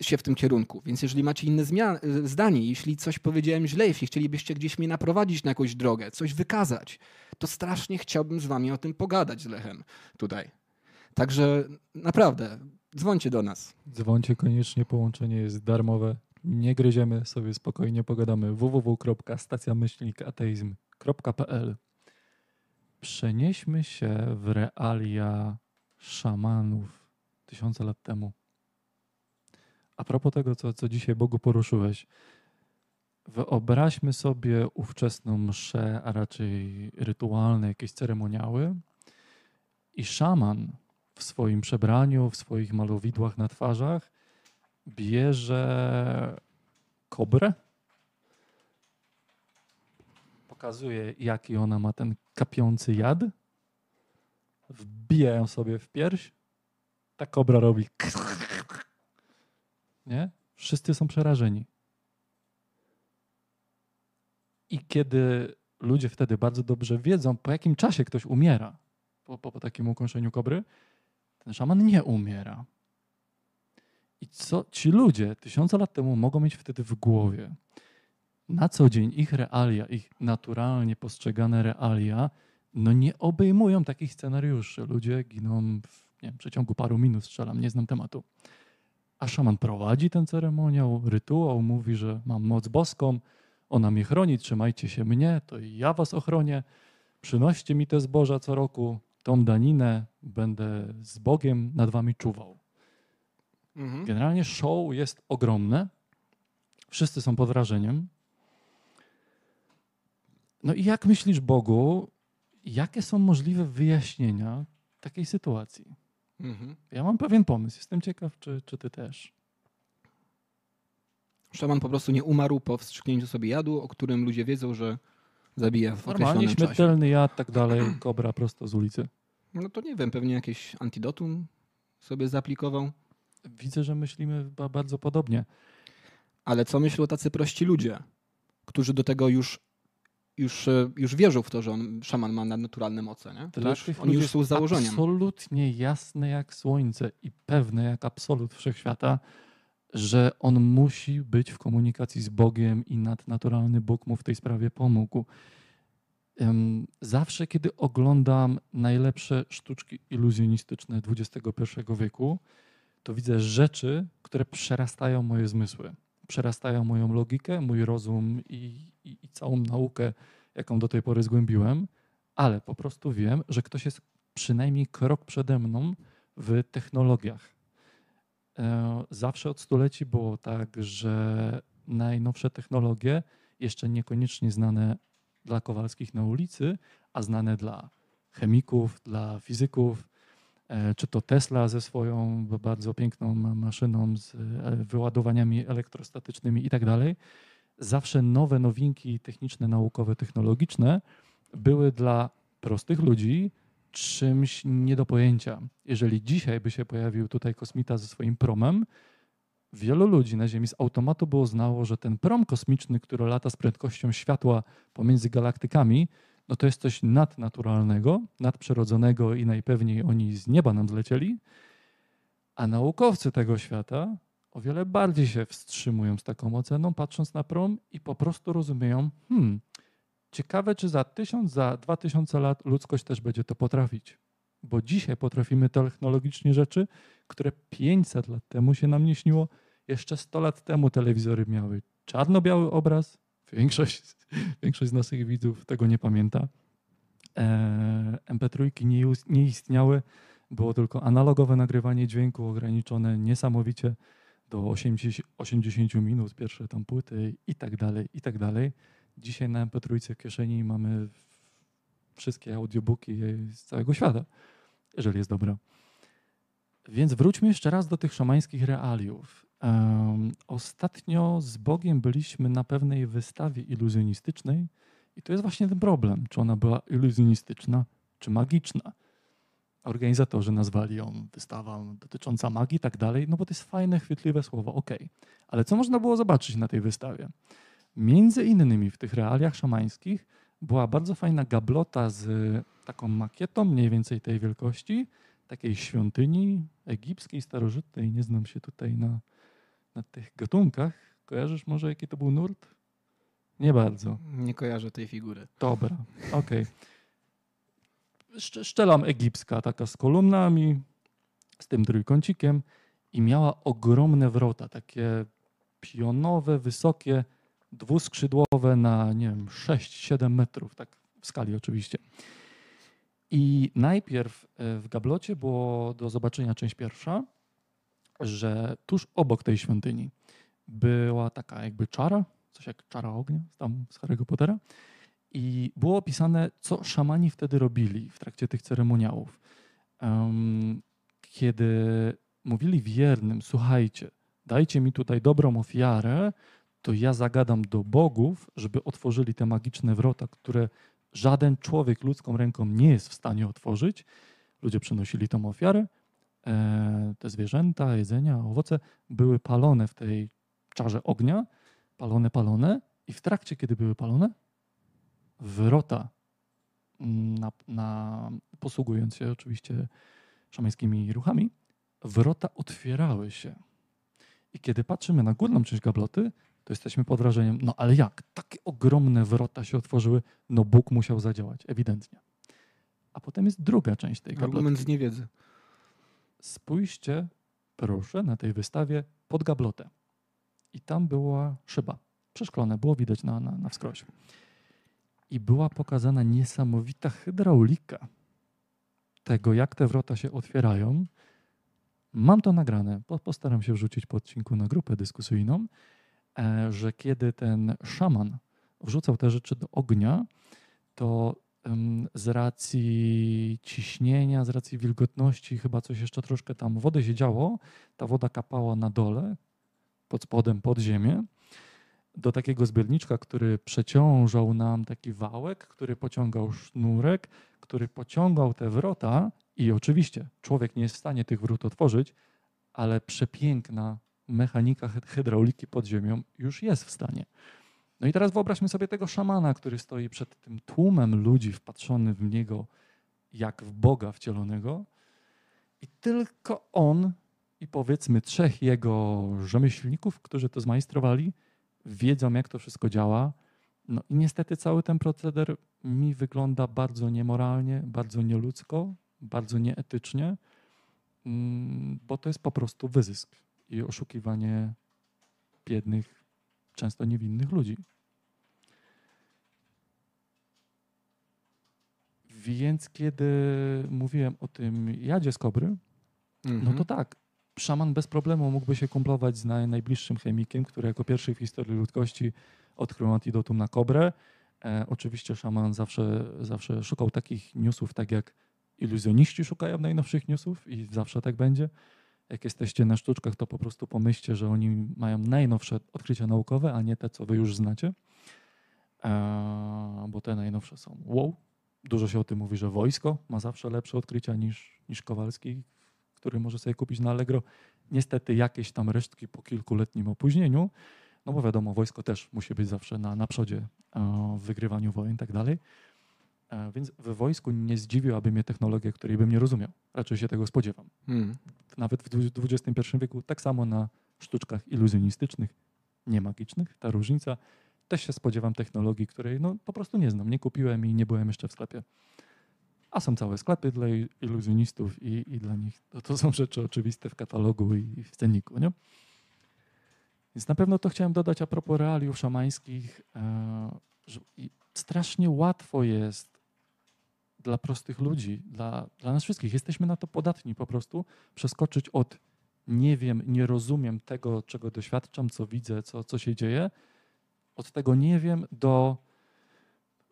się w tym kierunku. Więc jeżeli macie inne e, zdanie, jeśli coś powiedziałem źle, jeśli chcielibyście gdzieś mnie naprowadzić na jakąś drogę, coś wykazać, to strasznie chciałbym z wami o tym pogadać z Lechem tutaj. Także naprawdę, dzwońcie do nas. Dzwońcie koniecznie, połączenie jest darmowe. Nie gryziemy, sobie spokojnie pogadamy. www.stacjamyślnikateizm.pl Przenieśmy się w realia szamanów tysiące lat temu. A propos tego, co, co dzisiaj Bogu poruszyłeś, wyobraźmy sobie ówczesną mszę, a raczej rytualne, jakieś ceremoniały i szaman w swoim przebraniu, w swoich malowidłach na twarzach bierze kobrę, pokazuje, jaki ona ma ten kapiący jad, wbija ją sobie w pierś, ta kobra robi [LAUGHS] nie? Wszyscy są przerażeni. I kiedy ludzie wtedy bardzo dobrze wiedzą, po jakim czasie ktoś umiera po, po, po takim ukąszeniu kobry, szaman nie umiera. I co ci ludzie tysiące lat temu mogą mieć wtedy w głowie? Na co dzień ich realia, ich naturalnie postrzegane realia, no nie obejmują takich scenariuszy. Ludzie giną w nie wiem, przeciągu paru minut, strzelam, nie znam tematu. A szaman prowadzi ten ceremoniał, rytuał, mówi, że mam moc boską, ona mnie chroni, trzymajcie się mnie, to i ja was ochronię. Przynoście mi te zboża co roku, tą daninę, będę z Bogiem nad wami czuwał. Mhm. Generalnie show jest ogromne. Wszyscy są pod wrażeniem. No i jak myślisz, Bogu, jakie są możliwe wyjaśnienia takiej sytuacji? Mhm. Ja mam pewien pomysł. Jestem ciekaw, czy, czy ty też. Szaman po prostu nie umarł po wstrzyknięciu sobie jadu, o którym ludzie wiedzą, że zabija w Normalnie określonym czasie. śmiertelny jad, tak dalej, [CLEARS THROAT] kobra prosto z ulicy. No to nie wiem, pewnie jakieś antidotum sobie zaaplikował. Widzę, że myślimy ba- bardzo podobnie. Ale co myślą tacy prości ludzie, którzy do tego już, już, e, już wierzą w to, że on, szaman ma nadnaturalne moce, nie? Dla już, tych oni już są założeniem. Absolutnie jasne jak słońce i pewne jak absolut wszechświata, że on musi być w komunikacji z Bogiem i nadnaturalny Bóg mu w tej sprawie pomógł. Zawsze, kiedy oglądam najlepsze sztuczki iluzjonistyczne XXI wieku, to widzę rzeczy, które przerastają moje zmysły, przerastają moją logikę, mój rozum i, i, i całą naukę, jaką do tej pory zgłębiłem, ale po prostu wiem, że ktoś jest przynajmniej krok przede mną w technologiach. E, Zawsze od stuleci było tak, że najnowsze technologie, jeszcze niekoniecznie znane dla Kowalskich na ulicy, a znane dla chemików, dla fizyków, e, czy to Tesla ze swoją bardzo piękną ma- maszyną z e, wyładowaniami elektrostatycznymi i tak dalej. Zawsze nowe nowinki techniczne, naukowe, technologiczne były dla prostych ludzi czymś nie do pojęcia. Jeżeli dzisiaj by się pojawił tutaj kosmita ze swoim promem, wielu ludzi na Ziemi z automatu było znało, że ten prom kosmiczny, który lata z prędkością światła pomiędzy galaktykami, no to jest coś nadnaturalnego, nadprzyrodzonego i najpewniej oni z nieba nam zlecieli, a naukowcy tego świata o wiele bardziej się wstrzymują z taką oceną, patrząc na prom i po prostu rozumieją, hmm, ciekawe, czy za tysiąc, za dwa tysiące lat ludzkość też będzie to potrafić. Bo dzisiaj potrafimy technologicznie rzeczy, które 500 lat temu się nam nie śniło. Jeszcze 100 lat temu telewizory miały czarno-biały obraz. Większość, [LAUGHS] większość z naszych widzów tego nie pamięta. E, MP3 nie, nie istniały. Było tylko analogowe nagrywanie dźwięku ograniczone niesamowicie do 80, 80 minut, pierwsze tam płyty i tak dalej, i tak dalej. Dzisiaj na MP3 w kieszeni mamy wszystkie audiobooki z całego świata, jeżeli jest dobra. Więc wróćmy jeszcze raz do tych szamańskich realiów. Em, ostatnio z Bogiem byliśmy na pewnej wystawie iluzjonistycznej i to jest właśnie ten problem, czy ona była iluzjonistyczna, czy magiczna. Organizatorzy nazwali ją wystawa dotycząca magii i tak dalej, no bo to jest fajne, chwytliwe słowo, okej. Ale co można było zobaczyć na tej wystawie? Między innymi w tych realiach szamańskich była bardzo fajna gablota z taką makietą mniej więcej tej wielkości, takiej świątyni egipskiej, starożytnej. Nie znam się tutaj na, na tych gatunkach. Kojarzysz może, jaki to był nurt? Nie bardzo. Nie kojarzę tej figury. Dobra, okej. Szcz- Szczelam egipska, taka z kolumnami, z tym trójkącikiem i miała ogromne wrota, takie pionowe, wysokie, dwuskrzydłowe na, nie wiem, 6-7 metrów, tak w skali oczywiście. I najpierw e, w gablocie było do zobaczenia część pierwsza, że tuż obok tej świątyni była taka jakby czara, coś jak czara ognia, tam z Harry'ego Pottera. I było opisane, co szamani wtedy robili w trakcie tych ceremoniałów. Em, kiedy mówili wiernym, słuchajcie, dajcie mi tutaj dobrą ofiarę, to ja zagadam do bogów, żeby otworzyli te magiczne wrota, które żaden człowiek ludzką ręką nie jest w stanie otworzyć. Ludzie przynosili tą ofiarę. E, te zwierzęta, jedzenia, owoce były palone w tej czarze ognia, palone, palone. I w trakcie, kiedy były palone, wrota, na, na, posługując się oczywiście szamańskimi ruchami, wrota otwierały się. I kiedy patrzymy na górną część gabloty, to jesteśmy pod wrażeniem, no ale jak? Takie ogromne wrota się otworzyły, no Bóg musiał zadziałać, ewidentnie. A potem jest druga część tej gabloty. Argument z niewiedzy. Spójrzcie, proszę, na tej wystawie pod gablotę. I tam była szyba, przeszklone, było widać na, na, na wskroś. I była pokazana niesamowita hydraulika tego, jak te wrota się otwierają. Mam to nagrane, po- postaram się wrzucić po odcinku na grupę dyskusyjną, że kiedy ten szaman wrzucał te rzeczy do ognia, to z racji ciśnienia, z racji wilgotności, chyba coś jeszcze troszkę tam wody się działo, ta woda kapała na dole, pod spodem, pod ziemię, do takiego zbiorniczka, który przeciążał nam taki wałek, który pociągał sznurek, który pociągał te wrota I oczywiście człowiek nie jest w stanie tych wrót otworzyć, ale przepiękna mechanika hydrauliki pod ziemią już jest w stanie. No i teraz wyobraźmy sobie tego szamana, który stoi przed tym tłumem ludzi wpatrzony w niego jak w Boga wcielonego i tylko on i powiedzmy trzech jego rzemieślników, którzy to zmajstrowali, wiedzą jak to wszystko działa. No i niestety cały ten proceder mi wygląda bardzo niemoralnie, bardzo nieludzko, bardzo nieetycznie, mm, bo to jest po prostu wyzysk i oszukiwanie biednych, często niewinnych ludzi. Więc kiedy mówiłem o tym jadzie z kobry, mhm. no to tak, szaman bez problemu mógłby się kumplować z najbliższym chemikiem, który jako pierwszy w historii ludzkości odkrył antidotum na kobrę. E, oczywiście szaman zawsze, zawsze szukał takich newsów, tak jak iluzjoniści szukają najnowszych newsów i zawsze tak będzie. Jak jesteście na sztuczkach, to po prostu pomyślcie, że oni mają najnowsze odkrycia naukowe, a nie te, co wy już znacie. E, bo te najnowsze są wow. Dużo się o tym mówi, że wojsko ma zawsze lepsze odkrycia niż, niż Kowalski, który może sobie kupić na Allegro. Niestety jakieś tam resztki po kilkuletnim opóźnieniu, no bo wiadomo, wojsko też musi być zawsze na, na przodzie w wygrywaniu wojen i tak dalej. E, więc w wojsku nie zdziwiłaby mnie technologia, której bym nie rozumiał. Raczej się tego spodziewam. Hmm. Nawet w XXI wieku, tak samo na sztuczkach iluzjonistycznych, nie magicznych, ta różnica, też się spodziewam technologii, której no, po prostu nie znam, nie kupiłem i nie byłem jeszcze w sklepie. A są całe sklepy dla iluzjonistów i, i dla nich to, to są [LAUGHS] rzeczy oczywiste w katalogu i w cenniku. Nie? Więc na pewno to chciałem dodać a propos realiów szamańskich, e, że strasznie łatwo jest dla prostych ludzi, dla, dla nas wszystkich, jesteśmy na to podatni po prostu, przeskoczyć od nie wiem, nie rozumiem tego, czego doświadczam, co widzę, co, co się dzieje, od tego nie wiem do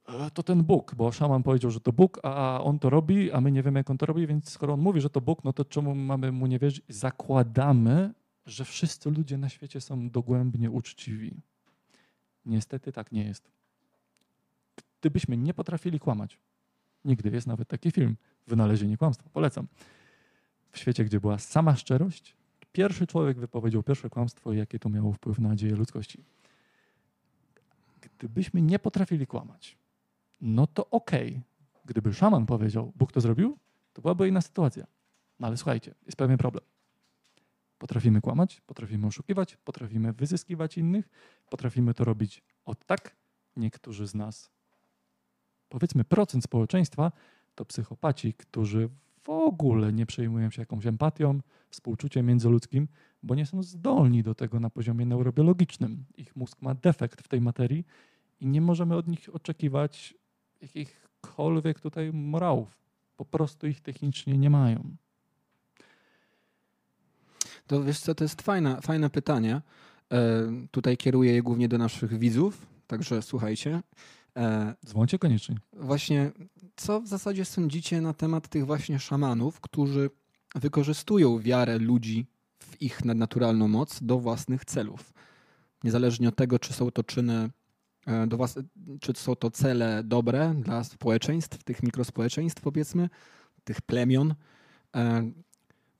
e, to ten Bóg, bo szaman powiedział, że to Bóg, a on to robi, a my nie wiemy, jak on to robi, więc skoro on mówi, że to Bóg, no to czemu mamy mu nie wierzyć? Zakładamy, że wszyscy ludzie na świecie są dogłębnie uczciwi. Niestety tak nie jest. Gdybyśmy nie potrafili kłamać, nigdy jest nawet taki film, Wynalezienie kłamstwa, polecam. W świecie, gdzie była sama szczerość, pierwszy człowiek wypowiedział pierwsze kłamstwo i jakie to miało wpływ na nadzieję ludzkości. Gdybyśmy nie potrafili kłamać, no to okej. Okay. Gdyby szaman powiedział, Bóg to zrobił, to byłaby inna sytuacja. No ale słuchajcie, jest pewien problem. Potrafimy kłamać, potrafimy oszukiwać, potrafimy wyzyskiwać innych, potrafimy to robić od tak. Niektórzy z nas, powiedzmy procent społeczeństwa, to psychopaci, którzy w ogóle nie przejmują się jakąś empatią, współczuciem międzyludzkim, bo nie są zdolni do tego na poziomie neurobiologicznym. Ich mózg ma defekt w tej materii i nie możemy od nich oczekiwać jakichkolwiek tutaj morałów. Po prostu ich technicznie nie mają. To wiesz co, to jest fajne, fajne pytanie. E, tutaj kieruję je głównie do naszych widzów, także słuchajcie. E, Dzwońcie koniecznie. Właśnie, co w zasadzie sądzicie na temat tych właśnie szamanów, którzy wykorzystują wiarę ludzi w ich nadnaturalną moc do własnych celów? Niezależnie od tego, czy są to czyny e, do was, czy są to cele dobre dla społeczeństw, tych mikrospołeczeństw powiedzmy, tych plemion, e,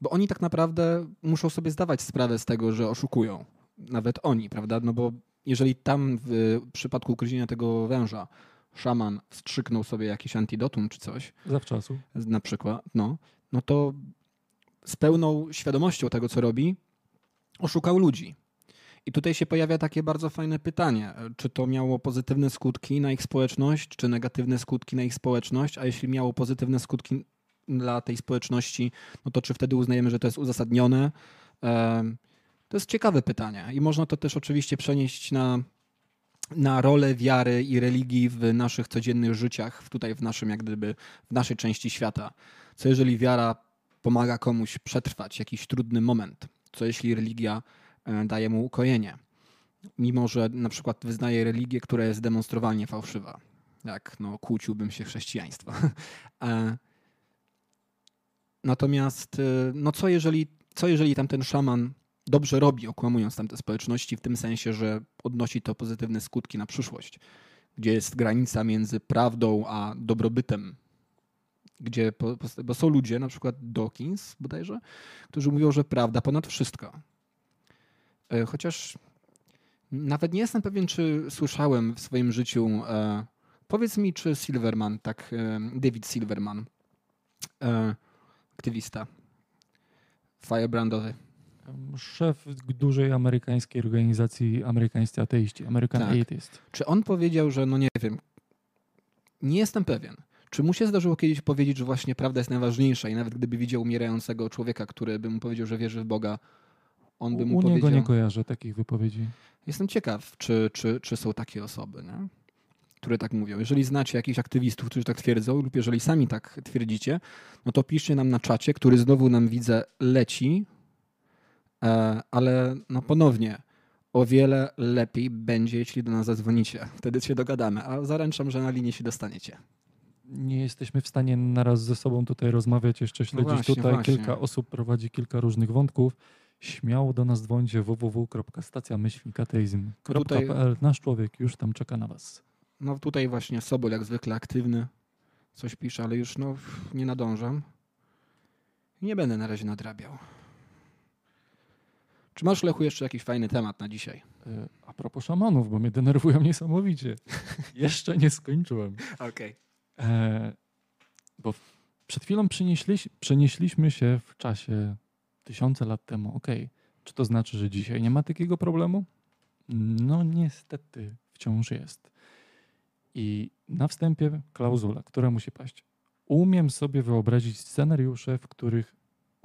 bo oni tak naprawdę muszą sobie zdawać sprawę z tego, że oszukują. Nawet oni, prawda? No bo jeżeli tam w przypadku ugryzienia tego węża szaman wstrzyknął sobie jakiś antidotum czy coś. Zawczasu. Na przykład, no, no to z pełną świadomością tego, co robi, oszukał ludzi. I tutaj się pojawia takie bardzo fajne pytanie, czy to miało pozytywne skutki na ich społeczność, czy negatywne skutki na ich społeczność, a jeśli miało pozytywne skutki dla tej społeczności, no to czy wtedy uznajemy, że to jest uzasadnione? To jest ciekawe pytanie i można to też oczywiście przenieść na, na rolę wiary i religii w naszych codziennych życiach, tutaj w naszym, jak gdyby, w naszej części świata. Co jeżeli wiara pomaga komuś przetrwać jakiś trudny moment? Co jeśli religia e, daje mu ukojenie? Mimo, że na przykład wyznaje religię, która jest demonstrowalnie fałszywa. Jak no, kłóciłbym się chrześcijaństwo. [LAUGHS] E, natomiast, e, no co jeżeli, co jeżeli tamten szaman dobrze robi, okłamując tamte społeczności, w tym sensie, że odnosi to pozytywne skutki na przyszłość, gdzie jest granica między prawdą a dobrobytem gdzie, bo są ludzie, na przykład Dawkins bodajże, którzy mówią, że prawda ponad wszystko. E, chociaż nawet nie jestem pewien, czy słyszałem w swoim życiu. E, powiedz mi, czy Silverman, tak, e, David Silverman, aktywista firebrandowy. Szef dużej amerykańskiej organizacji Amerykańscy Ateiści, American tak. Atheist. Czy on powiedział, że no nie wiem, nie jestem pewien, czy mu się zdarzyło kiedyś powiedzieć, że właśnie prawda jest najważniejsza i nawet gdyby widział umierającego człowieka, który by mu powiedział, że wierzy w Boga, on by mu U powiedział... niego nie kojarzę takich wypowiedzi. Jestem ciekaw, czy, czy, czy są takie osoby, nie? które tak mówią. Jeżeli znacie jakichś aktywistów, którzy tak twierdzą, lub jeżeli sami tak twierdzicie, no to piszcie nam na czacie, który znowu nam widzę leci, ale no ponownie, o wiele lepiej będzie, jeśli do nas zadzwonicie. Wtedy się dogadamy, a zaręczam, że na linię się dostaniecie nie jesteśmy w stanie naraz ze sobą tutaj rozmawiać, jeszcze no śledzić no właśnie, tutaj. Właśnie. Kilka osób prowadzi kilka różnych wątków. Śmiało do nas dzwońcie www.stacjamyślnikateizm.pl. Nasz człowiek już tam czeka na was. No tutaj właśnie Sobol jak zwykle aktywny. Coś pisze, ale już no, nie nadążam. Nie będę na razie nadrabiał. Czy masz, Lechu, jeszcze jakiś fajny temat na dzisiaj? E, a propos szamanów, bo mnie denerwują niesamowicie. [LAUGHS] jeszcze nie skończyłem. Okej. Okay. E, bo przed chwilą przenieśli, przenieśliśmy się w czasie tysiące lat temu. Ok, czy to znaczy, że dzisiaj nie ma takiego problemu? No niestety wciąż jest. I na wstępie klauzula, która musi paść. Umiem sobie wyobrazić scenariusze, w których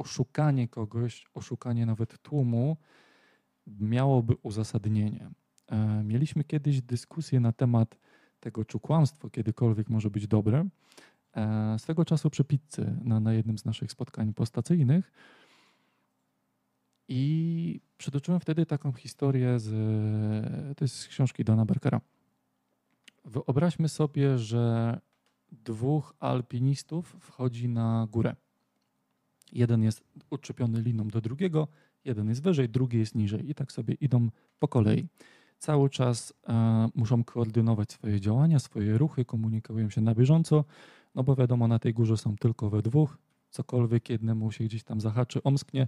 oszukanie kogoś, oszukanie nawet tłumu miałoby uzasadnienie. E, mieliśmy kiedyś dyskusję na temat tego, czy kłamstwo kiedykolwiek może być dobre. E, swego czasu przy pizzy na, na jednym z naszych spotkań postacyjnych i przytoczyłem wtedy taką historię z, to jest z książki Dona Berkera. Wyobraźmy sobie, że dwóch alpinistów wchodzi na górę. Jeden jest uczepiony liną do drugiego, jeden jest wyżej, drugi jest niżej i tak sobie idą po kolei cały czas e, muszą koordynować swoje działania, swoje ruchy, komunikują się na bieżąco, no bo wiadomo, na tej górze są tylko we dwóch, cokolwiek jednemu się gdzieś tam zahaczy, omsknie,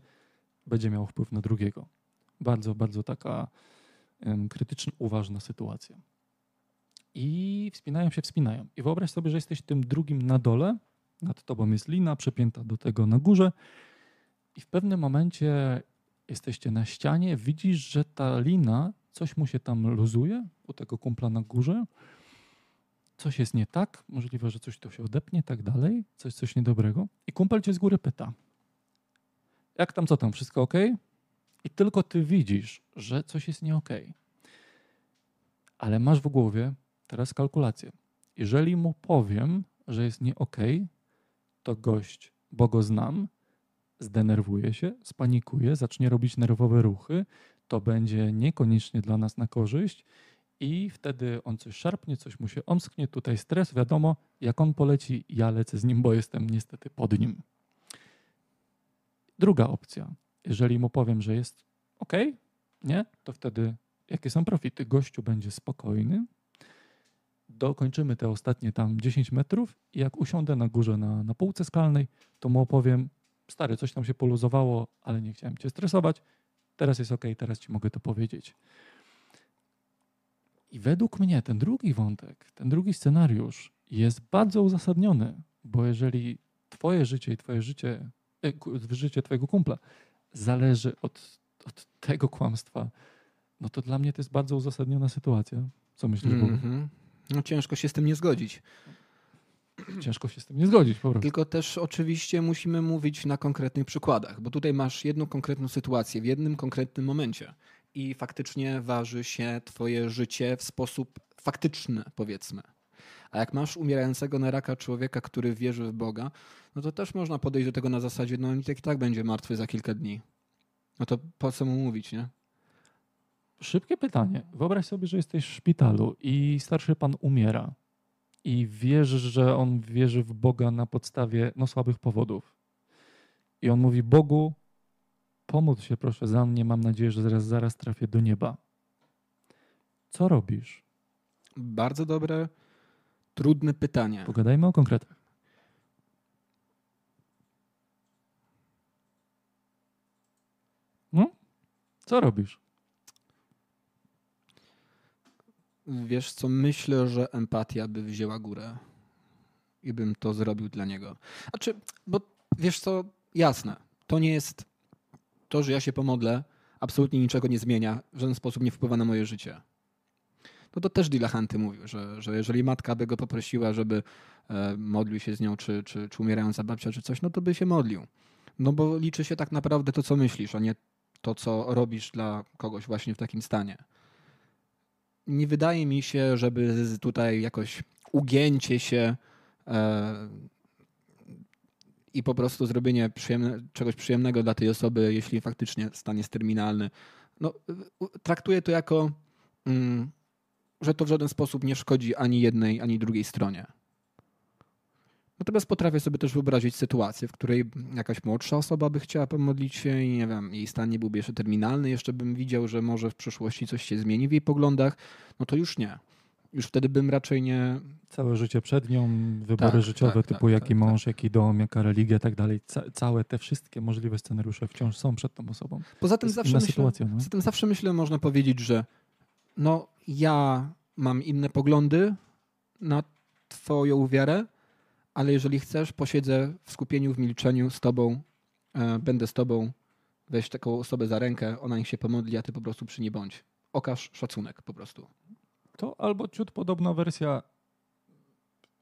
będzie miał wpływ na drugiego. Bardzo, bardzo taka um, krytyczna, uważna sytuacja. I wspinają się, wspinają. I wyobraź sobie, że jesteś tym drugim na dole, nad tobą jest lina przepięta do tego na górze i w pewnym momencie jesteście na ścianie, widzisz, że ta lina coś mu się tam luzuje u tego kumpla na górze, coś jest nie tak, możliwe, że coś to się odepnie, tak dalej, coś, coś niedobrego. I kumpel cię z góry pyta, jak tam, co tam, wszystko ok? I tylko ty widzisz, że coś jest nie ok. Ale masz w głowie teraz kalkulację. Jeżeli mu powiem, że jest nie ok, to gość, bo go znam, zdenerwuje się, spanikuje, zacznie robić nerwowe ruchy, to będzie niekoniecznie dla nas na korzyść i wtedy on coś szarpnie, coś mu się omsknie, tutaj stres, wiadomo, jak on poleci, ja lecę z nim, bo jestem niestety pod nim. Druga opcja, jeżeli mu powiem, że jest ok, nie, to wtedy jakie są profity? Gościu będzie spokojny, dokończymy te ostatnie tam 10 metrów i jak usiądę na górze na, na półce skalnej, to mu opowiem, stary, coś tam się poluzowało, ale nie chciałem cię stresować, Teraz jest ok, teraz ci mogę to powiedzieć. I według mnie ten drugi wątek, ten drugi scenariusz jest bardzo uzasadniony, bo jeżeli twoje życie i twoje życie, e, życie twojego kumpla zależy od, od tego kłamstwa, no to dla mnie to jest bardzo uzasadniona sytuacja. Co myślisz, mm -hmm. No ciężko się z tym nie zgodzić. Ciężko się z tym nie zgodzić po prostu. Tylko też oczywiście musimy mówić na konkretnych przykładach, bo tutaj masz jedną konkretną sytuację w jednym konkretnym momencie i faktycznie waży się twoje życie w sposób faktyczny, powiedzmy. A jak masz umierającego na raka człowieka, który wierzy w Boga, no to też można podejść do tego na zasadzie, no i tak, tak będzie martwy za kilka dni. No to po co mu mówić, nie? Szybkie pytanie. Wyobraź sobie, że jesteś w szpitalu i starszy pan umiera i wiesz, że on wierzy w Boga na podstawie no, słabych powodów. I on mówi: Bogu, pomóż się proszę za mnie, mam nadzieję, że zaraz, zaraz trafię do nieba. Co robisz? Bardzo dobre, trudne pytanie. Pogadajmy o konkretach. No? Co robisz? Wiesz co, myślę, że empatia by wzięła górę i bym to zrobił dla niego. Znaczy, bo wiesz co, jasne, to nie jest to, że ja się pomodlę, absolutnie niczego nie zmienia, w żaden sposób nie wpływa na moje życie. No to też Dilahanty mówił, że, że jeżeli matka by go poprosiła, żeby e, modlił się z nią, czy, czy, czy umierająca babcia, czy coś, no to by się modlił. No bo liczy się tak naprawdę to, co myślisz, a nie to, co robisz dla kogoś właśnie w takim stanie. Nie wydaje mi się, żeby tutaj jakoś ugięcie się e, i po prostu zrobienie przyjemne, czegoś przyjemnego dla tej osoby, jeśli faktycznie stan jest terminalny. No, traktuję to jako, mm, że to w żaden sposób nie szkodzi ani jednej, ani drugiej stronie. Natomiast potrafię sobie też wyobrazić sytuację, w której jakaś młodsza osoba by chciała pomodlić się i nie wiem, jej stan nie byłby jeszcze terminalny, jeszcze bym widział, że może w przyszłości coś się zmieni w jej poglądach, no to już nie. Już wtedy bym raczej nie. Całe życie przed nią, wybory tak, życiowe tak, typu tak, jaki tak, mąż, tak. jaki dom, jaka religia i tak dalej. Ca całe te wszystkie możliwe scenariusze wciąż są przed tą osobą. Poza tym, zawsze myślę, sytuacja, no? poza tym zawsze myślę, można powiedzieć, że no ja mam inne poglądy na twoją wiarę, ale jeżeli chcesz, posiedzę w skupieniu, w milczeniu z tobą, e, będę z tobą, weź taką osobę za rękę, ona niech się pomodli, a ty po prostu przy nie bądź. Okaż szacunek po prostu. To albo ciut podobna wersja.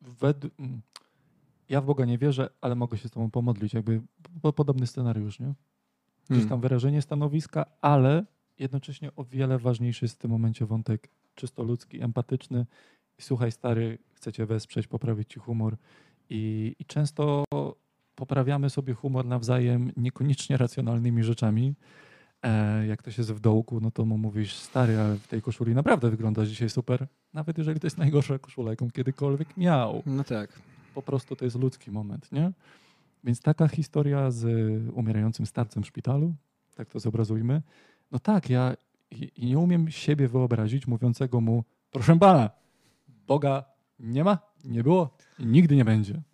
Wed... Mm, ja w Boga nie wierzę, ale mogę się z tobą pomodlić. Jakby podobny scenariusz, nie? Gdzieś hmm. tam wyrażenie stanowiska, ale jednocześnie o wiele ważniejszy jest w tym momencie wątek czysto ludzki, empatyczny. I słuchaj, stary, chcecie wesprzeć, poprawić ci humor i, I, często poprawiamy sobie humor nawzajem niekoniecznie racjonalnymi rzeczami. E, jak ktoś jest w dołku, no to mu mówisz, stary, ale w tej koszuli naprawdę wygląda dzisiaj super. Nawet jeżeli to jest najgorsza koszula, jaką kiedykolwiek miał. No tak. Po prostu to jest ludzki moment, nie? Więc taka historia z umierającym starcem w szpitalu, tak to zobrazujmy. No tak, ja nie umiem siebie wyobrazić mówiącego mu, proszę pana, Boga nie ma, nie było i nigdy nie będzie. [LAUGHS]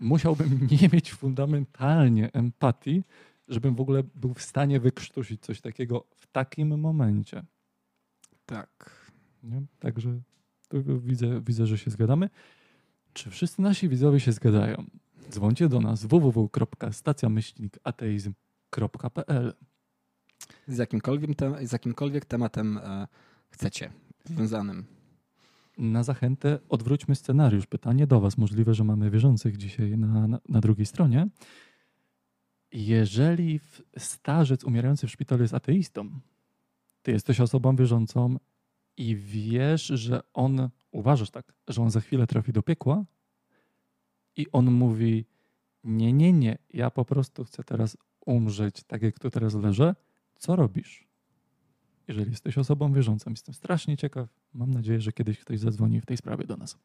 Musiałbym nie mieć fundamentalnie empatii, żebym w ogóle był w stanie wykrztusić coś takiego w takim momencie. Tak. Nie? Także widzę, widzę, że się zgadamy. Czy wszyscy nasi widzowie się zgadzają? Dzwoncie do nas www.stacjamyślnikateizm.pl z jakimkolwiek, te, z jakimkolwiek tematem e, chcecie związanym. Na zachętę odwróćmy scenariusz. Pytanie do Was. Możliwe, że mamy wierzących dzisiaj na, na, na drugiej stronie. Jeżeli starzec umierający w szpitalu jest ateistą, ty jesteś osobą wierzącą i wiesz, że on, uważasz tak, że on za chwilę trafi do piekła i on mówi, nie, nie, nie, ja po prostu chcę teraz umrzeć tak, jak tu teraz leżę, co robisz? Jeżeli jesteś osobą wierzącą. Jestem strasznie ciekaw. Mam nadzieję, że kiedyś ktoś zadzwoni w tej sprawie do nas.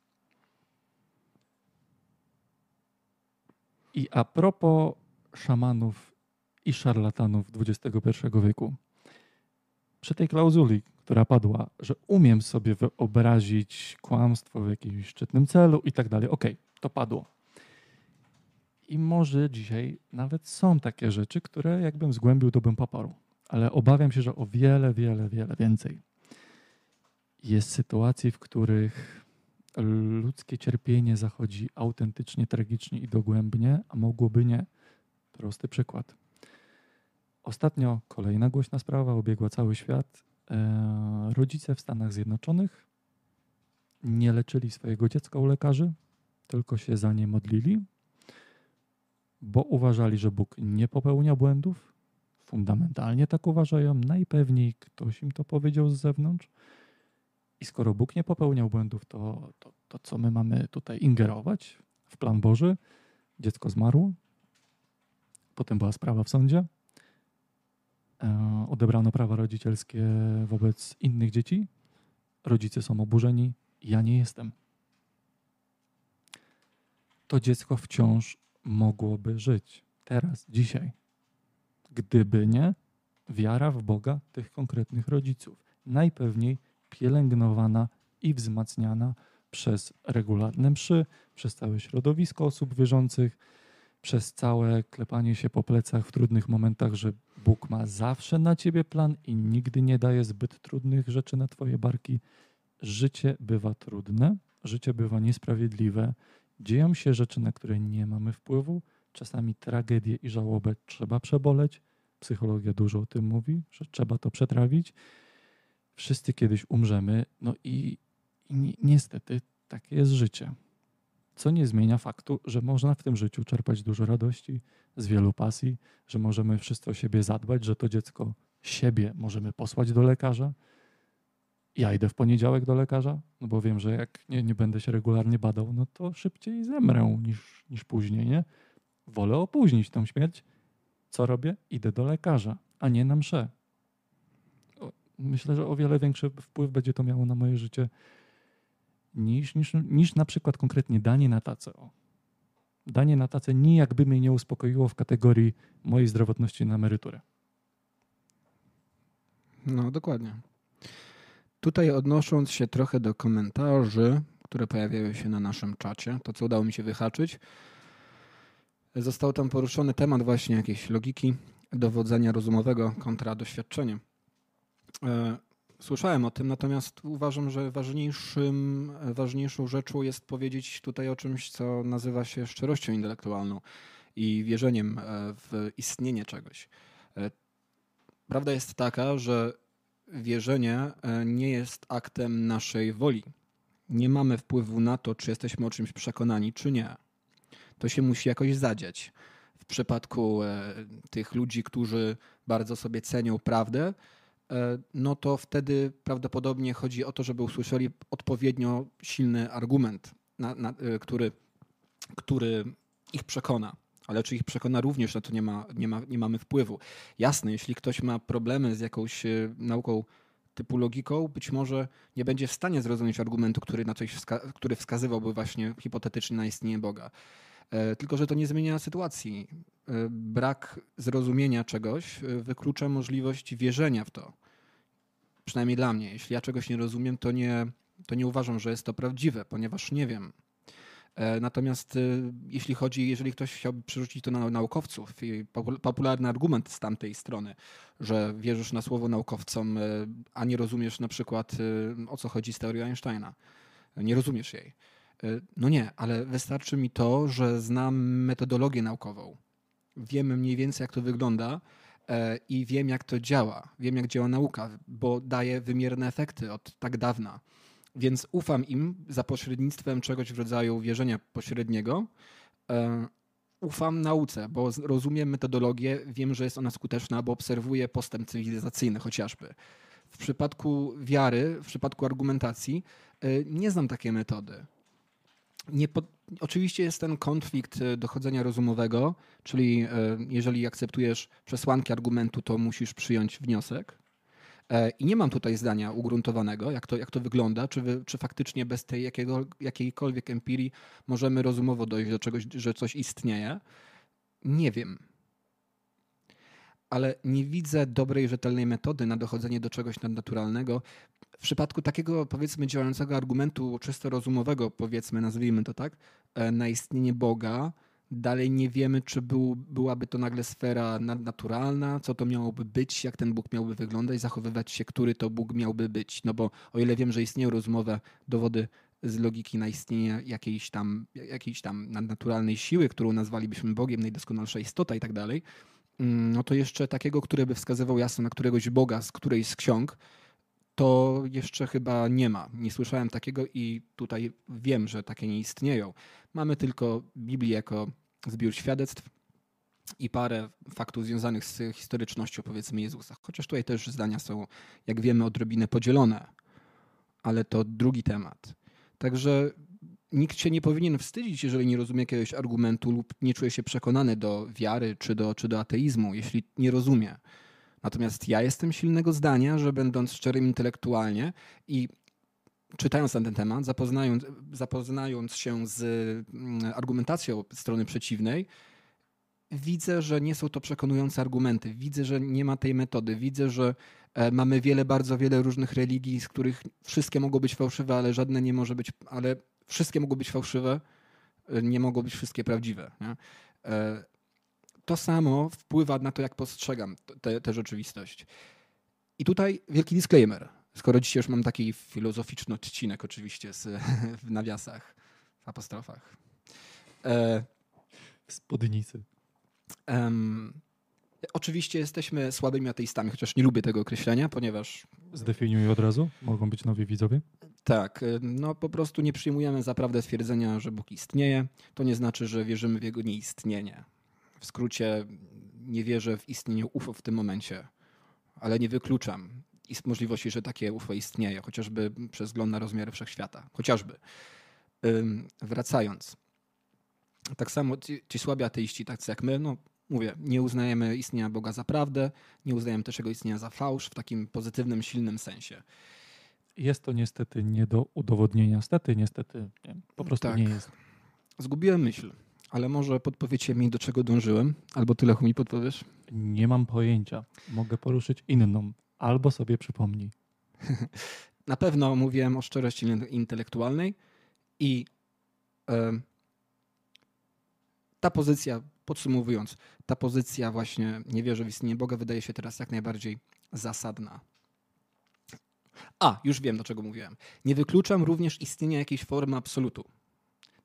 I a propos szamanów i szarlatanów XXI wieku. Przy tej klauzuli, która padła, że umiem sobie wyobrazić kłamstwo w jakimś szczytnym celu i tak dalej. Okej, to padło. I może dzisiaj nawet są takie rzeczy, które jakbym zgłębił, to bym poparł ale obawiam się, że o wiele, wiele, wiele więcej. Jest sytuacji, w których ludzkie cierpienie zachodzi autentycznie, tragicznie i dogłębnie, a mogłoby nie. Prosty przykład. Ostatnio kolejna głośna sprawa obiegła cały świat. E, rodzice w Stanach Zjednoczonych nie leczyli swojego dziecka u lekarzy, tylko się za nie modlili, bo uważali, że Bóg nie popełnia błędów, fundamentalnie tak uważają, najpewniej ktoś im to powiedział z zewnątrz. I skoro Bóg nie popełniał błędów, to, to, to co my mamy tutaj ingerować? W plan Boży? Dziecko zmarło, potem była sprawa w sądzie, e, odebrano prawa rodzicielskie wobec innych dzieci, rodzice są oburzeni, ja nie jestem. To dziecko wciąż mogłoby żyć. Teraz, dzisiaj gdyby nie wiara w Boga tych konkretnych rodziców. Najpewniej pielęgnowana i wzmacniana przez regularne mszy, przez całe środowisko osób wierzących, przez całe klepanie się po plecach w trudnych momentach, że Bóg ma zawsze na ciebie plan i nigdy nie daje zbyt trudnych rzeczy na twoje barki. Życie bywa trudne, życie bywa niesprawiedliwe, dzieją się rzeczy, na które nie mamy wpływu, czasami tragedię i żałobę trzeba przeboleć. Psychologia dużo o tym mówi, że trzeba to przetrawić. Wszyscy kiedyś umrzemy, no i, i ni niestety takie jest życie. Co nie zmienia faktu, że można w tym życiu czerpać dużo radości z wielu pasji, że możemy wszyscy o siebie zadbać, że to dziecko siebie możemy posłać do lekarza. Ja idę w poniedziałek do lekarza, no bo wiem, że jak nie, nie będę się regularnie badał, no to szybciej zemrę niż, niż później, nie? Wolę opóźnić tą śmierć. Co robię? Idę do lekarza, a nie na mszę. Myślę, że o wiele większy wpływ będzie to miało na moje życie niż, niż, niż na przykład konkretnie danie na tacę. O. Danie na tacę nijak by mnie nie uspokoiło w kategorii mojej zdrowotności na emeryturę. No, dokładnie. Tutaj odnosząc się trochę do komentarzy, które pojawiają się na naszym czacie, to co udało mi się wyhaczyć, został tam poruszony temat właśnie jakiejś logiki dowodzenia rozumowego kontra doświadczenie. E, Słyszałem o tym, natomiast uważam, że ważniejszym, ważniejszą rzeczą jest powiedzieć tutaj o czymś, co nazywa się szczerością intelektualną i wierzeniem e, w istnienie czegoś. E, prawda jest taka, że wierzenie nie jest aktem naszej woli. Nie mamy wpływu na to, czy jesteśmy o czymś przekonani, czy nie. To się musi jakoś zadziać. W przypadku tych ludzi, którzy bardzo sobie cenią prawdę, E, no to wtedy prawdopodobnie chodzi o to, żeby usłyszeli odpowiednio silny argument, na, na, e, który, który ich przekona. Ale czy ich przekona również, na to nie, ma, nie, ma, nie mamy wpływu. Jasne, jeśli ktoś ma problemy z jakąś e, nauką typu logiką, być może nie będzie w stanie zrozumieć argumentu, który, na coś wska który wskazywałby właśnie hipotetycznie na istnienie Boga. E, tylko, że to nie zmienia sytuacji. E, brak zrozumienia czegoś e, wyklucza możliwość wierzenia w to. Przynajmniej dla mnie. Jeśli ja czegoś nie rozumiem, to nie, to nie uważam, że jest to prawdziwe, ponieważ nie wiem. Natomiast jeśli chodzi, jeżeli ktoś chciałby przerzucić to na naukowców, popularny argument z tamtej strony, że wierzysz na słowo naukowcom, a nie rozumiesz na przykład o co chodzi z teorią Einsteina. Nie rozumiesz jej no nie, ale wystarczy mi to, że znam metodologię naukową. Wiem mniej więcej, jak to wygląda e, i wiem, jak to działa. Wiem, jak działa nauka, bo daje wymierne efekty od tak dawna. Więc ufam im za pośrednictwem czegoś w rodzaju wierzenia pośredniego. E, ufam nauce, bo rozumiem metodologię, wiem, że jest ona skuteczna, bo obserwuję postęp cywilizacyjny chociażby. W przypadku wiary, w przypadku argumentacji, nie znam takiej metody oczywiście jest ten konflikt e, dochodzenia rozumowego, czyli e, jeżeli akceptujesz przesłanki argumentu, to musisz przyjąć wniosek. E, I nie mam tutaj zdania ugruntowanego, jak to, jak to wygląda, czy, wy, czy faktycznie bez tej jakiego, jakiejkolwiek empirii możemy rozumowo dojść do czegoś, że coś istnieje. Nie wiem. Ale nie widzę dobrej, rzetelnej metody na dochodzenie do czegoś nadnaturalnego, w przypadku takiego, powiedzmy, działającego argumentu czysto rozumowego, powiedzmy, nazwijmy to tak, e, na istnienie Boga, dalej nie wiemy, czy był, byłaby to nagle sfera nadnaturalna, co to miałoby być, jak ten Bóg miałby wyglądać, zachowywać się, który to Bóg miałby być. No bo o ile wiem, że istnieją rozumowe dowody z logiki na istnienie jakiejś tam, jakiejś tam nadnaturalnej siły, którą nazwalibyśmy Bogiem, najdoskonalsza istota i tak dalej, mm, no to jeszcze takiego, który by wskazywał jasno na któregoś Boga z którejś z ksiąg, to jeszcze chyba nie ma. Nie słyszałem takiego i tutaj wiem, że takie nie istnieją. Mamy tylko Biblię jako zbiór świadectw i parę faktów związanych z historycznością, powiedzmy, Jezusa. Chociaż tutaj też zdania są, jak wiemy, odrobinę podzielone, ale to drugi temat. Także nikt się nie powinien wstydzić, jeżeli nie rozumie jakiegoś argumentu lub nie czuje się przekonany do wiary czy do, czy do ateizmu, jeśli nie rozumie. Natomiast ja jestem silnego zdania, że będąc szczerym intelektualnie i czytając na ten temat, zapoznając, zapoznając się z mm, argumentacją strony przeciwnej, widzę, że nie są to przekonujące argumenty. Widzę, że nie ma tej metody. Widzę, że e, mamy wiele, bardzo wiele różnych religii, z których wszystkie mogą być fałszywe, ale żadne nie może być, ale wszystkie mogą być fałszywe, e, nie mogą być wszystkie prawdziwe. Nie? E, to samo wpływa na to, jak postrzegam tę rzeczywistość. I tutaj wielki disclaimer. Skoro dzisiaj już mam taki filozoficzny odcinek, oczywiście, z, [LAUGHS] w nawiasach, w apostrofach. E, w spódnicy. Um, oczywiście jesteśmy słabymi ateistami, chociaż nie lubię tego określenia, ponieważ. Zdefiniuj od razu, mogą być nowi widzowie. Tak, no po prostu nie przyjmujemy za prawdę stwierdzenia, że Bóg istnieje. To nie znaczy, że wierzymy w jego nieistnienie. W skrócie, nie wierzę w istnienie UFO w tym momencie, ale nie wykluczam ist możliwości, że takie UFO istnieje, chociażby przez wzgląd na rozmiary wszechświata. Chociażby. Wracając. Tak samo ci, ci słabi ateiści, tacy jak my, no mówię, nie uznajemy istnienia Boga za prawdę, nie uznajemy też jego istnienia za fałsz w takim pozytywnym, silnym sensie. Jest to niestety nie do udowodnienia. Niestety, niestety, nie, po prostu tak. nie jest. Zgubiłem myśl, ale może podpowiecie mi, do czego dążyłem? Albo tyle mi podpowiesz? Nie mam pojęcia. Mogę poruszyć inną. Albo sobie przypomnij. [LAUGHS] Na pewno mówiłem o szczerości intelektualnej i ta pozycja, podsumowując, ta pozycja właśnie nie wierzę w istnienie Boga wydaje się teraz jak najbardziej zasadna. A, już wiem, do czego mówiłem. Nie wykluczam również istnienia jakiejś formy absolutu.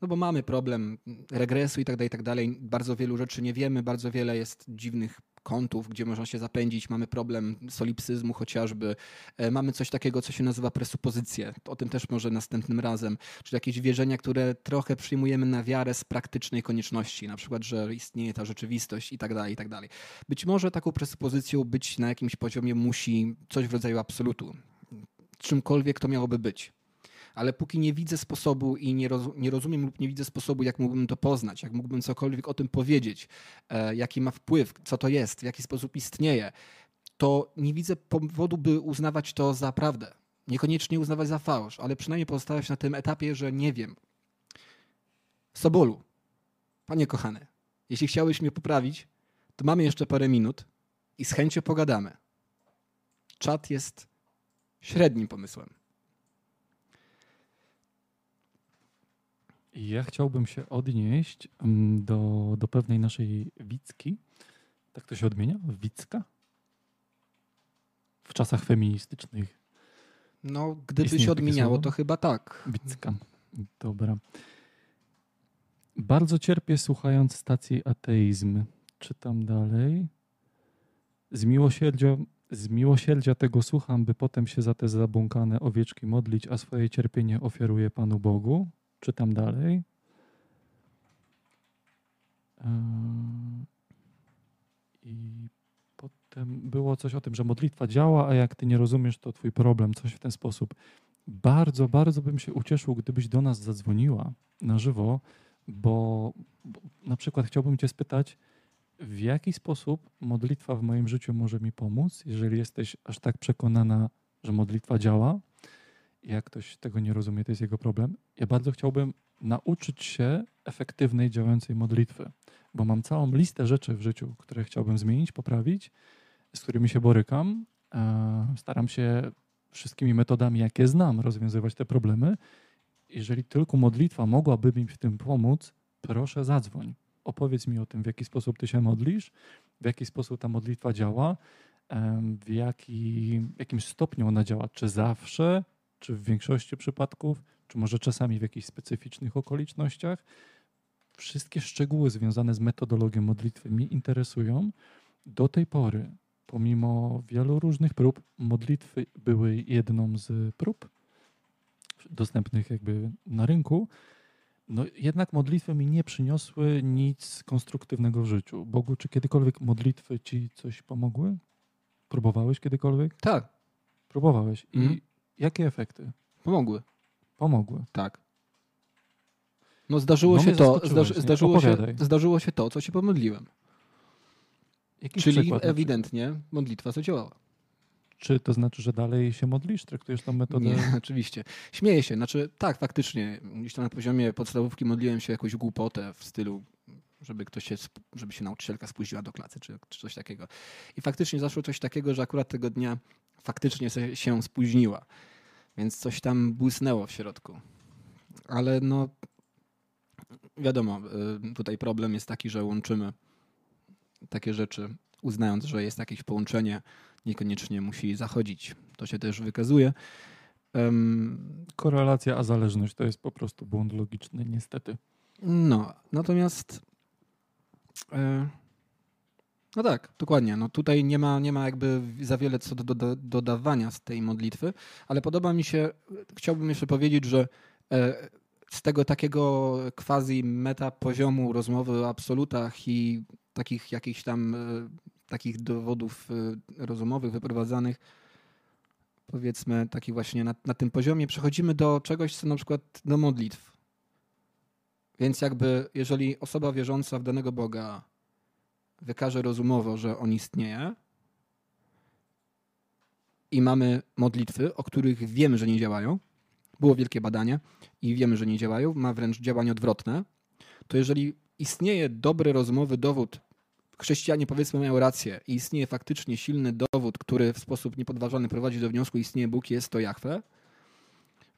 No bo mamy problem regresu i tak dalej, i tak dalej. Bardzo wielu rzeczy nie wiemy, bardzo wiele jest dziwnych kątów, gdzie można się zapędzić. Mamy problem solipsyzmu chociażby. E, mamy coś takiego, co się nazywa presupozycje. O tym też może następnym razem. Czyli jakieś wierzenia, które trochę przyjmujemy na wiarę z praktycznej konieczności. Na przykład, że istnieje ta rzeczywistość i tak dalej, i tak dalej. Być może taką presupozycją być na jakimś poziomie musi coś w rodzaju absolutu. Czymkolwiek to miałoby być ale póki nie widzę sposobu i nie, roz, nie rozumiem lub nie widzę sposobu, jak mógłbym to poznać, jak mógłbym cokolwiek o tym powiedzieć, e, jaki ma wpływ, co to jest, w jaki sposób istnieje, to nie widzę powodu, by uznawać to za prawdę. Niekoniecznie uznawać za fałsz, ale przynajmniej pozostawać na tym etapie, że nie wiem. Sobolu, panie kochany, jeśli chciałbyś mnie poprawić, to mamy jeszcze parę minut i z chęcią pogadamy. Czat jest średnim pomysłem. Ja chciałbym się odnieść mm, do, do pewnej naszej Wicki. Tak to się odmienia? Wicka? W czasach feministycznych. No, gdyby się odmieniało, to chyba tak. Wicka. Dobra. Bardzo cierpię słuchając stacji ateizm. Czytam dalej. Z miłosierdzia, z miłosierdzia tego słucham, by potem się za te zabłąkane owieczki modlić, a swoje cierpienie ofiaruję Panu Bogu. Czytam dalej. I potem było coś o tym, że modlitwa działa, a jak ty nie rozumiesz, to twój problem, coś w ten sposób. Bardzo, bardzo bym się ucieszył, gdybyś do nas zadzwoniła na żywo, bo, bo na przykład chciałbym cię spytać, w jaki sposób modlitwa w moim życiu może mi pomóc, jeżeli jesteś aż tak przekonana, że modlitwa działa, jak ktoś tego nie rozumie, to jest jego problem. Ja bardzo chciałbym nauczyć się efektywnej, działającej modlitwy, bo mam całą listę rzeczy w życiu, które chciałbym zmienić, poprawić, z którymi się borykam. Staram się wszystkimi metodami, jakie znam, rozwiązywać te problemy. Jeżeli tylko modlitwa mogłaby mi w tym pomóc, proszę zadzwoń. Opowiedz mi o tym, w jaki sposób ty się modlisz, w jaki sposób ta modlitwa działa, w, jaki, jakim stopniu ona działa, czy zawsze, czy w większości przypadków, czy może czasami w jakichś specyficznych okolicznościach. Wszystkie szczegóły związane z metodologią modlitwy mnie interesują. Do tej pory, pomimo wielu różnych prób, modlitwy były jedną z prób dostępnych jakby na rynku. No jednak modlitwy mi nie przyniosły nic konstruktywnego w życiu. Bogu, czy kiedykolwiek modlitwy ci coś pomogły? Próbowałeś kiedykolwiek? Tak. Próbowałeś. I mm. Jakie efekty? Pomogły. Pomogły. Tak. No zdarzyło no się to, zdarzy, zdarzyło, się, zdarzyło się to, co się pomodliłem. Jakiś Czyli ewidentnie modlitwa zadziałała. Czy to znaczy, że dalej się modlisz? Traktujesz tą metodę? Nie, [LAUGHS] oczywiście. Śmieję się. Znaczy, tak, faktycznie. Gdzieś tam na poziomie podstawówki modliłem się jakąś głupotę w stylu, żeby ktoś się, żeby się nauczycielka spóźniła do klasy, czy, czy coś takiego. I faktycznie zaszło coś takiego, że akurat tego dnia faktycznie się spóźniła. Więc coś tam błysnęło w środku. Ale no, wiadomo, y, tutaj problem jest taki, że łączymy takie rzeczy, uznając, że jest jakieś połączenie, niekoniecznie musi zachodzić. To się też wykazuje. Um, Korelacja a zależność to jest po prostu błąd logiczny, niestety. No, natomiast. E, no tak, dokładnie. No tutaj nie ma, nie ma jakby za wiele co do, do dodawania z tej modlitwy, ale podoba mi się, chciałbym jeszcze powiedzieć, że e, z tego takiego quasi meta poziomu rozmowy o absolutach i takich jakichś tam e, takich dowodów rozumowych wyprowadzanych, powiedzmy takich właśnie na, na tym poziomie, przechodzimy do czegoś, co na przykład do modlitw. Więc jakby jeżeli osoba wierząca w danego Boga wykaże rozumowo, że on istnieje i mamy modlitwy, o których wiemy, że nie działają, było wielkie badanie i wiemy, że nie działają, ma wręcz działanie odwrotne, to jeżeli istnieje dobry rozumowy dowód, chrześcijanie powiedzmy mają rację i istnieje faktycznie silny dowód, który w sposób niepodważalny prowadzi do wniosku, istnieje Bóg, jest to Jahwe,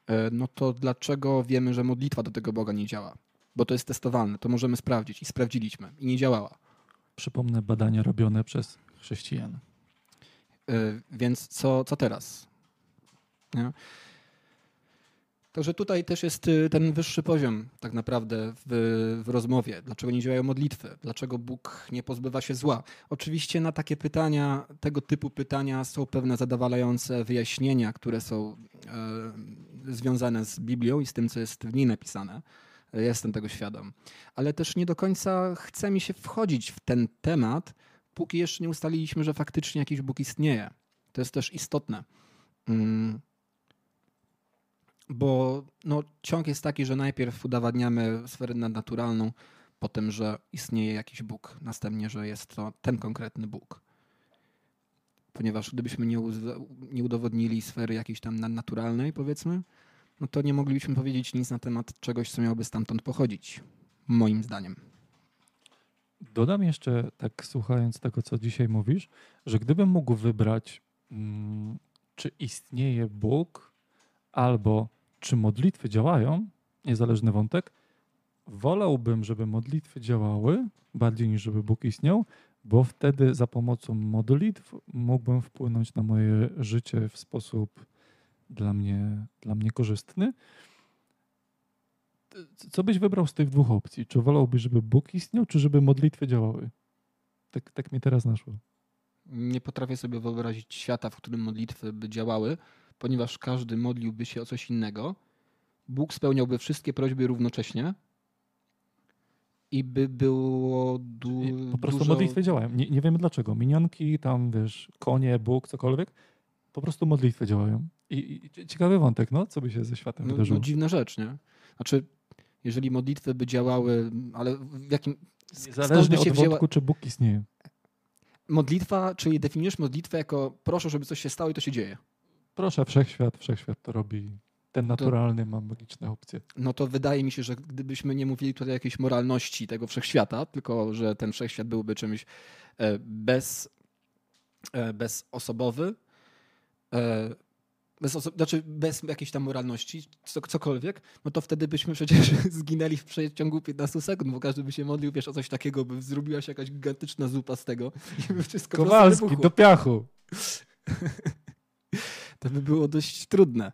e, no to dlaczego wiemy, że modlitwa do tego Boga nie działa? Bo to jest testowalne, to możemy sprawdzić i sprawdziliśmy i nie działała. Przypomnę badania robione przez chrześcijan. Yy, więc co, co teraz? Nie? Także tutaj też jest y, ten wyższy poziom tak naprawdę w, w, rozmowie. Dlaczego nie działają modlitwy? Dlaczego Bóg nie pozbywa się zła? Oczywiście na takie pytania, tego typu pytania są pewne zadowalające wyjaśnienia, które są e, związane z Biblią i z tym, co jest w niej napisane. Jestem tego świadom. Ale też nie do końca chce mi się wchodzić w ten temat, póki jeszcze nie ustaliliśmy, że faktycznie jakiś Bóg istnieje. To jest też istotne. Mm. Bo no, ciąg jest taki, że najpierw udowadniamy sferę nadnaturalną, potem, że istnieje jakiś Bóg, następnie, że jest to ten konkretny Bóg. Ponieważ gdybyśmy nie, nie udowodnili sfery jakiejś tam nadnaturalnej, powiedzmy, no to nie moglibyśmy powiedzieć nic na temat czegoś, co miałoby stamtąd pochodzić, moim zdaniem. Dodam jeszcze, tak słuchając tego, co dzisiaj mówisz, że gdybym mógł wybrać, mm, czy istnieje Bóg, albo czy modlitwy działają, niezależny wątek, wolałbym, żeby modlitwy działały bardziej niż żeby Bóg istniał, bo wtedy za pomocą modlitw mógłbym wpłynąć na moje życie w sposób dla mnie, dla mnie korzystny. Co byś wybrał z tych dwóch opcji? Czy wolałbyś, żeby Bóg istniał, czy żeby modlitwy działały? Tak, tak mi teraz naszło. Nie potrafię sobie wyobrazić świata, w którym modlitwy by działały, ponieważ każdy modliłby się o coś innego. Bóg spełniałby wszystkie prośby równocześnie i by było du- Po prostu dużo... modlitwy działają. Nie, nie wiemy dlaczego. Minionki, tam wiesz, konie, Bóg, cokolwiek. Po prostu modlitwy działają. I, i ciekawy wątek, no, co by się ze światem no, wydarzyło. No dziwna rzecz, nie? Znaczy, jeżeli modlitwy by działały, ale w jakim... Niezależnie od wzięła... wątku, czy Bóg istnieje. Modlitwa, czyli definiujesz modlitwę jako proszę, żeby coś się stało i to się dzieje. Proszę, wszechświat, wszechświat to robi. Ten naturalny to, ma magiczne opcje. No to wydaje mi się, że gdybyśmy nie mówili tutaj o jakiejś moralności tego wszechświata, tylko że ten wszechświat byłby czymś e, bez, e, bezosobowy, e, bez, znaczy bez jakiejś tam moralności, co, cokolwiek, no to wtedy byśmy przecież [LAUGHS] zginęli w przeciągu 15 sekund, bo każdy by się modlił, wiesz, o coś takiego, by zrobiła się jakaś gigantyczna zupa z tego [LAUGHS] i by wszystko Kowalski, do piachu. [LAUGHS] to by było dość trudne.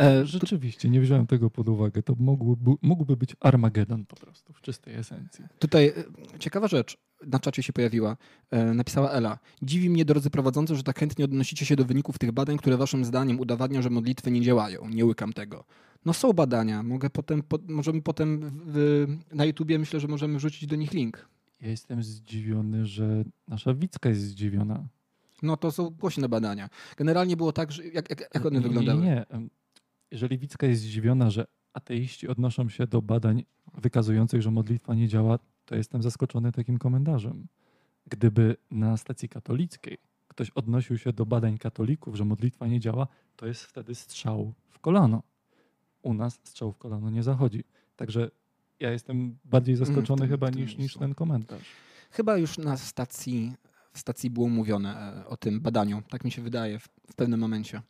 E, Rzeczywiście, nie wziąłem tego pod uwagę. To mógłby, mógłby być Armagedon po prostu, w czystej esencji. Tutaj e, ciekawa rzecz na czacie się pojawiła. E, napisała Ela. Dziwi mnie, drodzy prowadzący, że tak chętnie odnosicie się do wyników tych badań, które waszym zdaniem udowadniają, że modlitwy nie działają. Nie łykam tego. No są badania. Mogę potem, po, możemy potem w, na YouTubie, myślę, że możemy wrzucić do nich link. Ja jestem zdziwiony, że nasza Wicka jest zdziwiona. No to są głośne badania. Generalnie było tak, że jak, jak, jak one nie, wyglądały? Nie, nie. Jeżeli Wicka jest zdziwiona, że ateiści odnoszą się do badań wykazujących, że modlitwa nie działa, to jestem zaskoczony takim komentarzem. Gdyby na stacji katolickiej ktoś odnosił się do badań katolików, że modlitwa nie działa, to jest wtedy strzał w kolano. U nas strzał w kolano nie zachodzi. Także ja jestem bardziej mm, zaskoczony mm, chyba niż, niż ten komentarz. Chyba już na stacji, w stacji było mówione e, o tym badaniu. Tak mi się wydaje w, w pewnym momencie.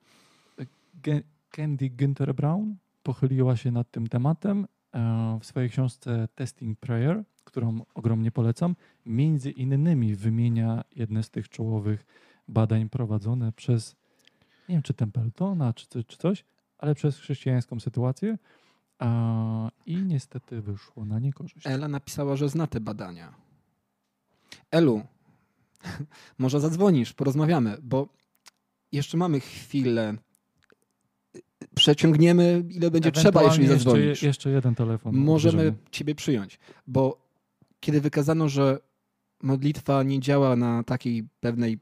Candy Günther Brown pochyliła się nad tym tematem e, w swojej książce Testing Prayer, którą ogromnie polecam, między innymi wymienia jedne z tych czołowych badań prowadzone przez, nie wiem czy Templetona, czy, czy coś, ale przez chrześcijańską sytuację a, i niestety wyszło na niekorzyść. Ela napisała, że zna te badania. Elu, [LAUGHS] może zadzwonisz, porozmawiamy, bo jeszcze mamy chwilę. Przeciągniemy, ile będzie trzeba, jeśli zadzwonisz. Jeszcze, jeszcze jeden telefon. Możemy odbierzemy. ciebie przyjąć, bo kiedy wykazano, że modlitwa nie działa na takiej pewnej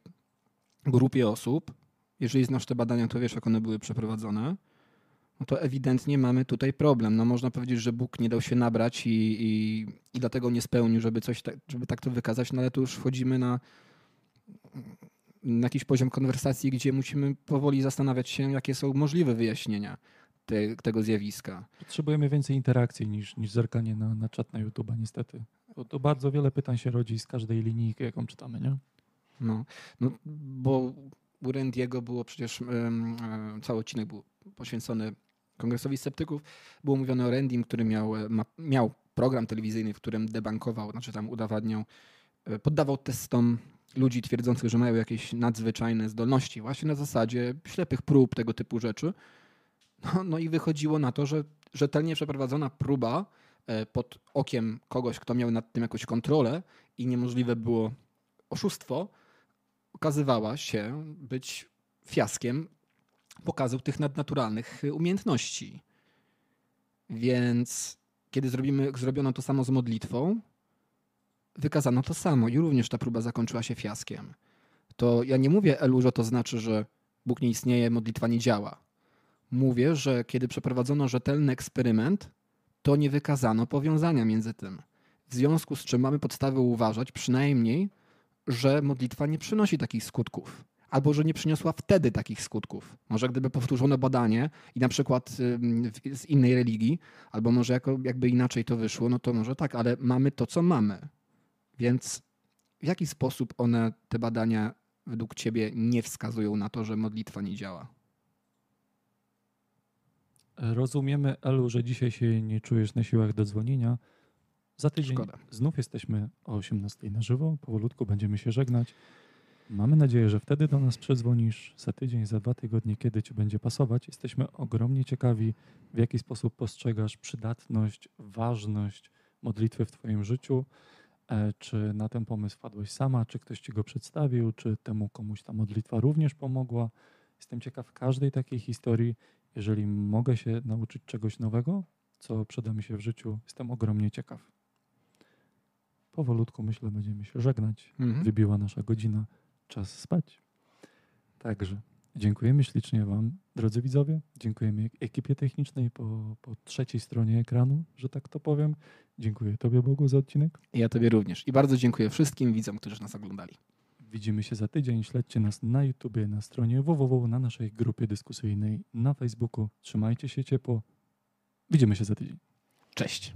grupie osób, jeżeli znasz te badania, to wiesz, jak one były przeprowadzone, no to ewidentnie mamy tutaj problem. No można powiedzieć, że Bóg nie dał się nabrać i, i, i dlatego nie spełnił, żeby coś tak, żeby tak to wykazać, no ale tu już wchodzimy na, na jakiś poziom konwersacji, gdzie musimy powoli zastanawiać się, jakie są możliwe wyjaśnienia te, tego zjawiska. Potrzebujemy więcej interakcji niż, niż zerkanie na, na czat na YouTube, niestety. Bo to bardzo wiele pytań się rodzi z każdej linijki, jaką czytamy, nie? No, no bo u Randiego było przecież em, cały odcinek był poświęcony Kongresowi Sceptyków. Było mówione o Randim, który miał, e, ma, miał program telewizyjny, w którym debankował, znaczy tam udowadniał, e, poddawał testom ludzi twierdzących, że mają jakieś nadzwyczajne zdolności, właśnie na zasadzie ślepych prób, tego typu rzeczy. No, no i wychodziło na to, że rzetelnie przeprowadzona próba pod okiem kogoś, kto miał nad tym jakąś kontrolę i niemożliwe było oszustwo, okazywała się być fiaskiem pokazu tych nadnaturalnych umiejętności. Więc kiedy zrobimy, zrobiono to samo z modlitwą, wykazano to samo i również ta próba zakończyła się fiaskiem. To ja nie mówię, Elu, że to znaczy, że Bóg nie istnieje, modlitwa nie działa. Mówię, że kiedy przeprowadzono rzetelny eksperyment, to nie wykazano powiązania między tym. W związku z czym mamy podstawy uważać przynajmniej, że modlitwa nie przynosi takich skutków. Albo że nie przyniosła wtedy takich skutków. Może gdyby powtórzono badanie i na przykład z innej religii, albo może jako, jakby inaczej to wyszło, no to może tak, ale mamy to, co mamy. Więc w jaki sposób one, te badania, według ciebie nie wskazują na to, że modlitwa nie działa? Rozumiemy, Elu, że dzisiaj się nie czujesz na siłach do dzwonienia. Za tydzień Szkoda. znów jesteśmy o 18 na żywo. Powolutku będziemy się żegnać. Mamy nadzieję, że wtedy do nas przedzwonisz za tydzień, za dwa tygodnie, kiedy ci będzie pasować. Jesteśmy ogromnie ciekawi, w jaki sposób postrzegasz przydatność, ważność modlitwy w Twoim życiu. E, Czy na ten pomysł wpadłeś sama, czy ktoś ci go przedstawił, czy temu komuś ta modlitwa również pomogła. Jestem ciekaw każdej takiej historii. Jeżeli mogę się nauczyć czegoś nowego, co przyda mi się w życiu, jestem ogromnie ciekaw. Powolutku myślę, będziemy się żegnać. Mhm. Wybiła nasza godzina, czas spać. Także dziękujemy ślicznie Wam, drodzy widzowie. Dziękujemy ekipie technicznej po, po trzeciej stronie ekranu, że tak to powiem. Dziękuję Tobie Bogu za odcinek. Ja tobie również. I bardzo dziękuję wszystkim widzom, którzy nas oglądali. Widzimy się za tydzień. Śledźcie nas na YouTubie, na stronie www, na naszej grupie dyskusyjnej na Facebooku. Trzymajcie się ciepło. Widzimy się za tydzień. Cześć.